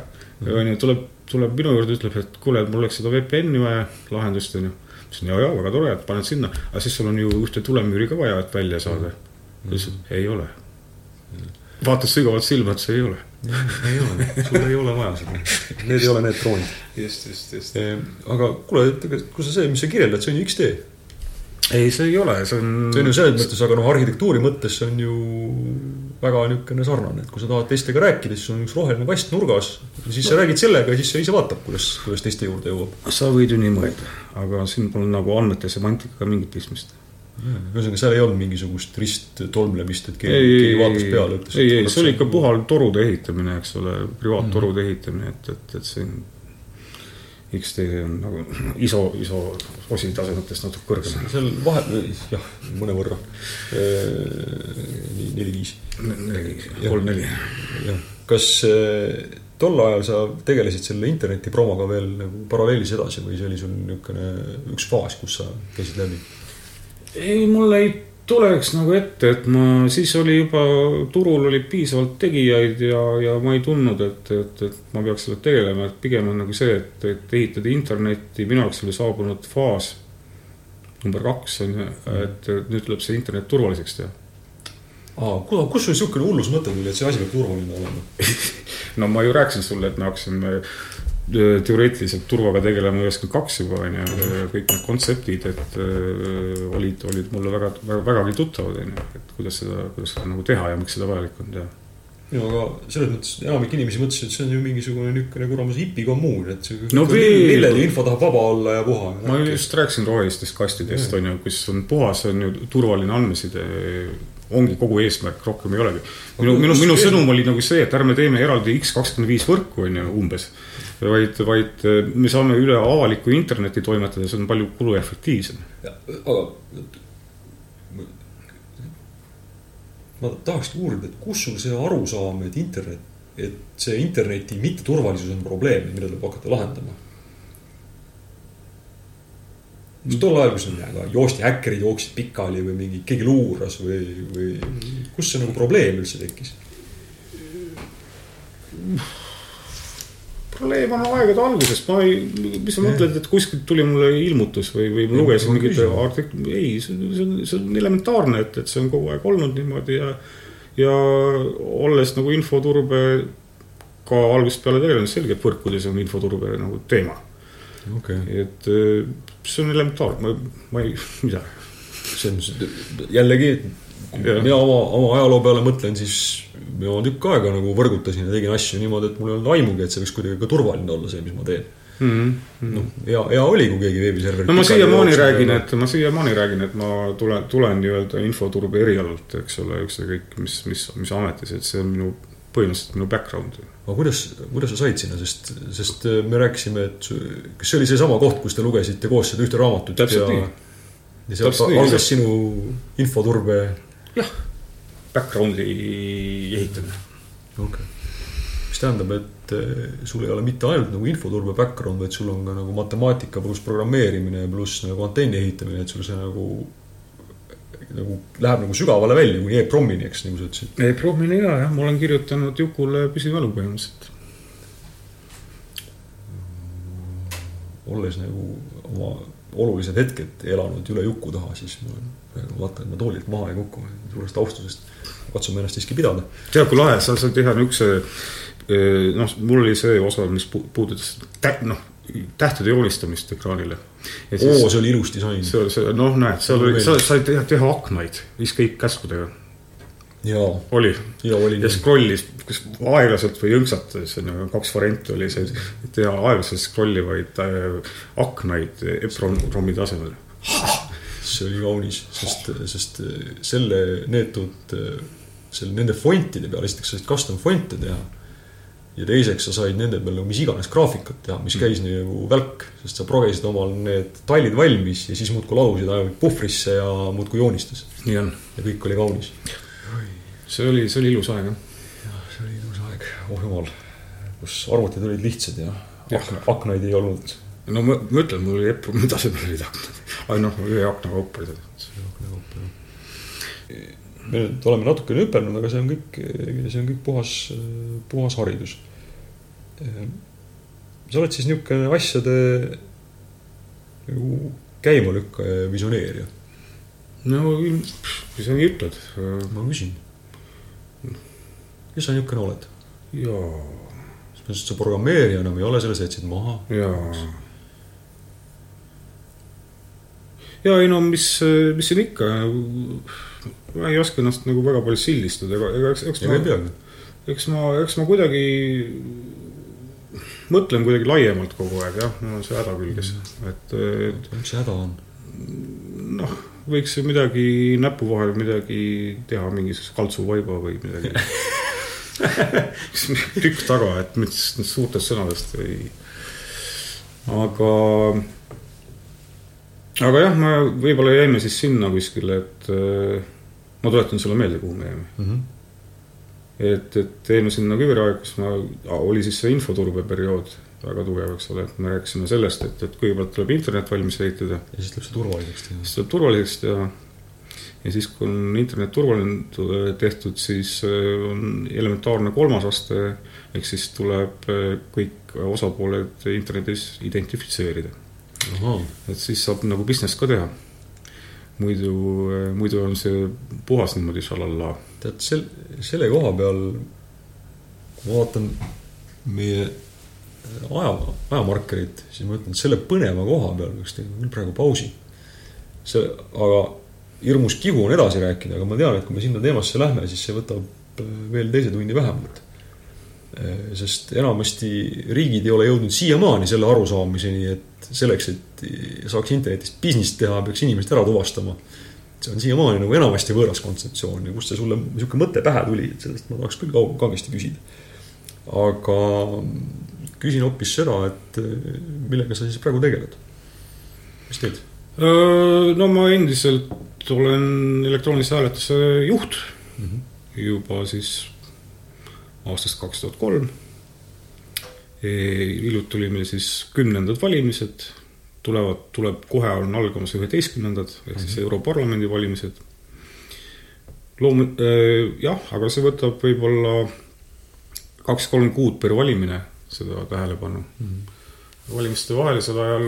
Speaker 2: onju, tuleb, tuleb minu juurde, ütleb, et kuule, et mul oleks seda VPN-i vaja, lahendust onju. Ütlesin ja, ja väga tore, et paned sinna, aga siis sul on ju ühte tulemüüri ka vaja, et välja saada. ta ütles, et ei ole. vaatas sügavalt silma, ütles ei ole
Speaker 1: ei ole, sul ei ole vaja seda. Need ei ole need droonid.
Speaker 2: just, just, just.
Speaker 1: aga kuule, kui sa see, mis sa kirjeldad, see on ju X-tee
Speaker 2: ei, see ei ole, see on.
Speaker 1: see on ju selles mõttes, aga noh, arhitektuuri mõttes see on ju väga niisugune sarnane, et kui sa tahad teistega rääkida, siis on üks roheline kast nurgas ja siis sa räägid sellega ja siis see ise vaatab, kuidas, kuidas teiste juurde jõuab.
Speaker 2: sa võid ju nii mõelda, aga siin pole nagu andmete semantikaga mingit pistmist.
Speaker 1: ühesõnaga, seal ei olnud mingisugust risttolmlemist, et keegi, keegi vaatas peale, ütles.
Speaker 2: ei, ei, see oli ikka puhal torude ehitamine, eks ole, privaattorude ehitamine, et, et, et see on X-tee on nagu [clears throat] ISO, ISO osi tasemetest natuke kõrgem.
Speaker 1: seal vahe, jah, mõnevõrra. nii, neli-viis.
Speaker 2: neli, kolm-neli.
Speaker 1: jah, kas eh, tol ajal sa tegelesid selle interneti promoga veel nagu paralleelis edasi või see oli sul niisugune üks faas, kus sa käisid läbi?
Speaker 2: ei, mul ei tuleks nagu ette, et ma, siis oli juba, turul oli piisavalt tegijaid ja, ja ma ei tundnud, et, et, et ma peaks sellega tegelema, et pigem on nagu see, et, et ehitada internetti, minu jaoks oli saabunud faas number kaks on ju, et nüüd tuleb see internet turvaliseks teha.
Speaker 1: aa, kus sul niisugune hullus mõte tuli, et see asi peab turvaline olema? [laughs]
Speaker 2: no ma ju rääkisin sulle, et me hakkasime teoreetiliselt turvaga tegelema üheksakümmend kaks juba on ju, kõik need kontseptid, et öö, olid, olid mulle väga, väga, vägagi tuttavad on ju, et kuidas seda, kuidas seda nagu teha ja miks seda vajalik on teha.
Speaker 1: no aga selles mõttes enamik inimesi mõtles, et see on ju mingisugune niisugune kuramus hipikommuun, et see
Speaker 2: No
Speaker 1: millegi info tahab vaba olla ja puha.
Speaker 2: ma just rääkisin rohelistest kastidest on ju, kus on puhas, on ju turvaline andmeside, ongi kogu eesmärk, rohkem ei olegi. minu, minu, minu sõnum oli nagu see, et ärme teeme eraldi X kakskümmend viis võrku on ju umbes, vaid, vaid me saame üle avaliku interneti toimetada, see on palju kuluefektiivsem.
Speaker 1: aga ma tahakski uurida, et kus sul see arusaam, et internet, et see interneti mitteturvalisus on probleem, mida tuleb hakata lahendama? kas tol ajal, kus on joosti häkkerid jooksid pikali või mingi, keegi luuras või, või kus see nagu probleem üldse tekkis?
Speaker 2: Probleem on aegade algusest, ma ei, mis sa mõtled, et kuskilt tuli mulle ilmutus või, või ma
Speaker 1: Ei,
Speaker 2: lugesin mingit artik-, ei, see on, see on, see on elementaarne, et, et see on kogu aeg olnud niimoodi ja ja olles nagu infoturbe ka algusest peale tegelenud, selge, et võrkudes on infoturbe nagu teema.
Speaker 1: okei okay.,
Speaker 2: et eh, see on elementaarne, ma, ma ei, [laughs] mida.
Speaker 1: see on jällegi. Mina oma, oma ajaloo peale mõtlen, siis ma tükk aega nagu võrgutasin ja tegin asju niimoodi, et mul ei olnud aimugi, et see võiks kuidagi ka turvaline olla, see, mis ma teen. noh, hea, hea oli, kui keegi veebiserverit
Speaker 2: no ma siiamaani räägin, et ma siiamaani räägin, et ma tulen, tulen nii-öelda infoturbe erialalt, eks ole, ükskõik mis, mis, mis ametis, et see on minu, põhimõtteliselt minu background.
Speaker 1: aga kuidas, kuidas sa said sinna, sest, sest me rääkisime, et kas see oli seesama koht, kus te lugesite koos seda ühte raamatut
Speaker 2: Täpselt
Speaker 1: ja
Speaker 2: nii.
Speaker 1: ja sealt algas sinu infoturbe,
Speaker 2: Background'i ehitamine.
Speaker 1: okei okay.. mis tähendab, et eh, sul ei ole mitte ainult nagu infoturbe background, vaid sul on ka nagu matemaatika pluss programmeerimine pluss nagu antenni ehitamine, et sul see nagu nagu läheb nagu sügavale välja kuni e-promini, eks, nagu sa ütlesid.
Speaker 2: ei, proovimine hea jah, ma olen kirjutanud Jukule püsimälu põhimõtteliselt.
Speaker 1: olles nagu oma olulised hetked elanud üle juku taha, siis ma praegu vaatan, et ma toolilt maha ei kuku, suurest austusest katsume ennast siiski pidada.
Speaker 2: tead, kui lahe, sa saad teha niisuguse, noh, mul oli see osa, mis pu- puudutas tä-, noh, tähtede joonistamist ekraanile.
Speaker 1: oo, see oli ilus disain.
Speaker 2: see, see, noh, näed, seal oli, sa said teha, teha aknaid, escape käskudega,
Speaker 1: jaa,
Speaker 2: oli.
Speaker 1: ja oli
Speaker 2: ja scroll'is, kas aeglaselt või jõnksatades, on ju, kaks varianti oli see, teha aeglaselt scroll ivaid äh, aknaid EPROM-i tasemel. [laughs]
Speaker 1: see oli kaunis, sest, sest selle neetud, selle, nende fontide peal, esiteks sa said custom fonte teha. ja teiseks sa said nende peal nagu mis iganes graafikat teha, mis käis nii nagu välk, sest sa progesid omal need tallid valmis ja siis muudkui ladusid ainult puhvrisse ja muudkui joonistas.
Speaker 2: nii on.
Speaker 1: ja kõik oli kaunis.
Speaker 2: see oli, see oli ilus aeg, jah.
Speaker 1: see oli ilus aeg, oh jumal, kus arvutid olid lihtsad ja akna, aknaid ei olnud.
Speaker 2: no ma, ma ütlen, mul oli EPROM-i [laughs] tasemel olid aknad. Ai noh, ühe akna kaupa oli seda.
Speaker 1: me nüüd oleme natukene hüpelnud, aga see on kõik, see on kõik puhas, puhas haridus. sa oled siis niisugune asjade nagu käimalükkaja ja visioneerija.
Speaker 2: no kui sa nii ütled.
Speaker 1: ma küsin. kes sa niisugune oled?
Speaker 2: jaa,
Speaker 1: sa programmeerija enam ei ole, selle sa jätsid maha.
Speaker 2: jaa. Ja ei no mis, mis siin ikka, ma ei oska ennast nagu väga palju sildistada, ega, ega eks, eks
Speaker 1: ei
Speaker 2: ma, eks ma, eks ma kuidagi mõtlen kuidagi laiemalt kogu aeg jah, mul on see häda külges, et, et
Speaker 1: mis häda on?
Speaker 2: noh, võiks ju midagi näpu vahel midagi teha, mingisuguse kaltsuvaiba või midagi. [laughs] tükk taga, et mitte suurtest sõnadest ei, aga, aga jah, me võib-olla jäime siis sinna kuskile, et äh, ma tuletan sulle meelde, kuhu me jäime.
Speaker 1: Mhm.
Speaker 2: et, et jäime sinna küberaega, kus ma, oli siis see infoturbeperiood väga tugev, eks ole, et me rääkisime sellest, et, et kõigepealt tuleb internet valmis ehitada
Speaker 1: ja siis tuleb see turvaliseks teha.
Speaker 2: siis tuleb turvaliseks teha. ja siis, kui on internet turvaline tehtud, siis äh, on elementaarne kolmas aste ehk siis tuleb äh, kõik osapooled internetis identifitseerida, et siis saab nagu business ka teha. muidu, muidu on see puhas niimoodi šalallaa.
Speaker 1: tead, sel, selle koha peal, kui ma vaatan meie aja, ajamarkerit, siis ma ütlen, et selle põneva koha peal peaks tegema küll praegu pausi. see, aga hirmus kihu on edasi rääkida, aga ma tean, et kui me sinna teemasse lähme, siis see võtab äh, veel teise tunni vähemalt. Sest enamasti riigid ei ole jõudnud siiamaani selle arusaamiseni, et selleks, et saaks internetist business teha, peaks inimesed ära tuvastama see on siiamaani nagu enamasti võõras kontseptsioon ja kust see sulle niisugune mõte pähe tuli, et sellest ma tahaks küll kaug- kangesti küsida. aga küsin hoopis seda, et eh, millega sa siis praegu tegeled? mis teed?
Speaker 2: no ma endiselt olen elektroonilise hääletuse juht juba siis aastast kaks tuhat kolm. hiljuti oli meil siis kümnendad valimised, tulevad, tuleb, kohe on algamas üheteistkümnendad ehk siis Europarlamendi valimised. loom-, jah, aga see võtab võib-olla kaks-kolm kuud per valimine, seda tähelepanu. valimiste vahelisel ajal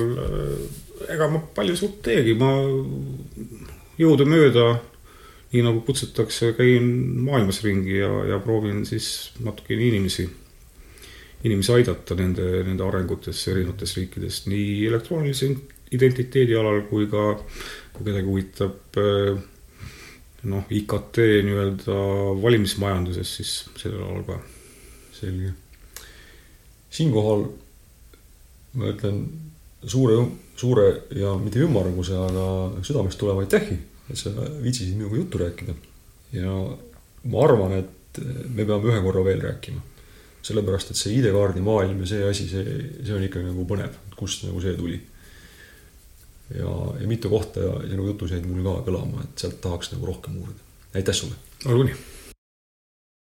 Speaker 2: ega ma palju suurt teegi, ma jõudumööda, nii nagu kutsutakse, käin maailmas ringi ja, ja proovin siis natukene inimesi, inimesi aidata nende, nende arengutes erinevates riikides, nii elektroonilise identiteedi alal kui ka, kui kedagi huvitab äh, noh, IKT nii-öelda valimismajanduses, siis sellel alal ka.
Speaker 1: selge. siinkohal ma ütlen suure, suure ja mitte ümmarguse, aga südamest tuleva aitähi, et sa viitsisid minuga juttu rääkida. ja ma arvan, et me peame ühe korra veel rääkima. sellepärast, et see ID-kaardi maailm ja see asi, see, see on ikka nagu põnev, kust nagu see tuli. ja, ja mitu kohta ja sinu jutus jäid mul ka kõlama, et sealt tahaks nagu rohkem uurida. aitäh sulle.
Speaker 2: olgu nii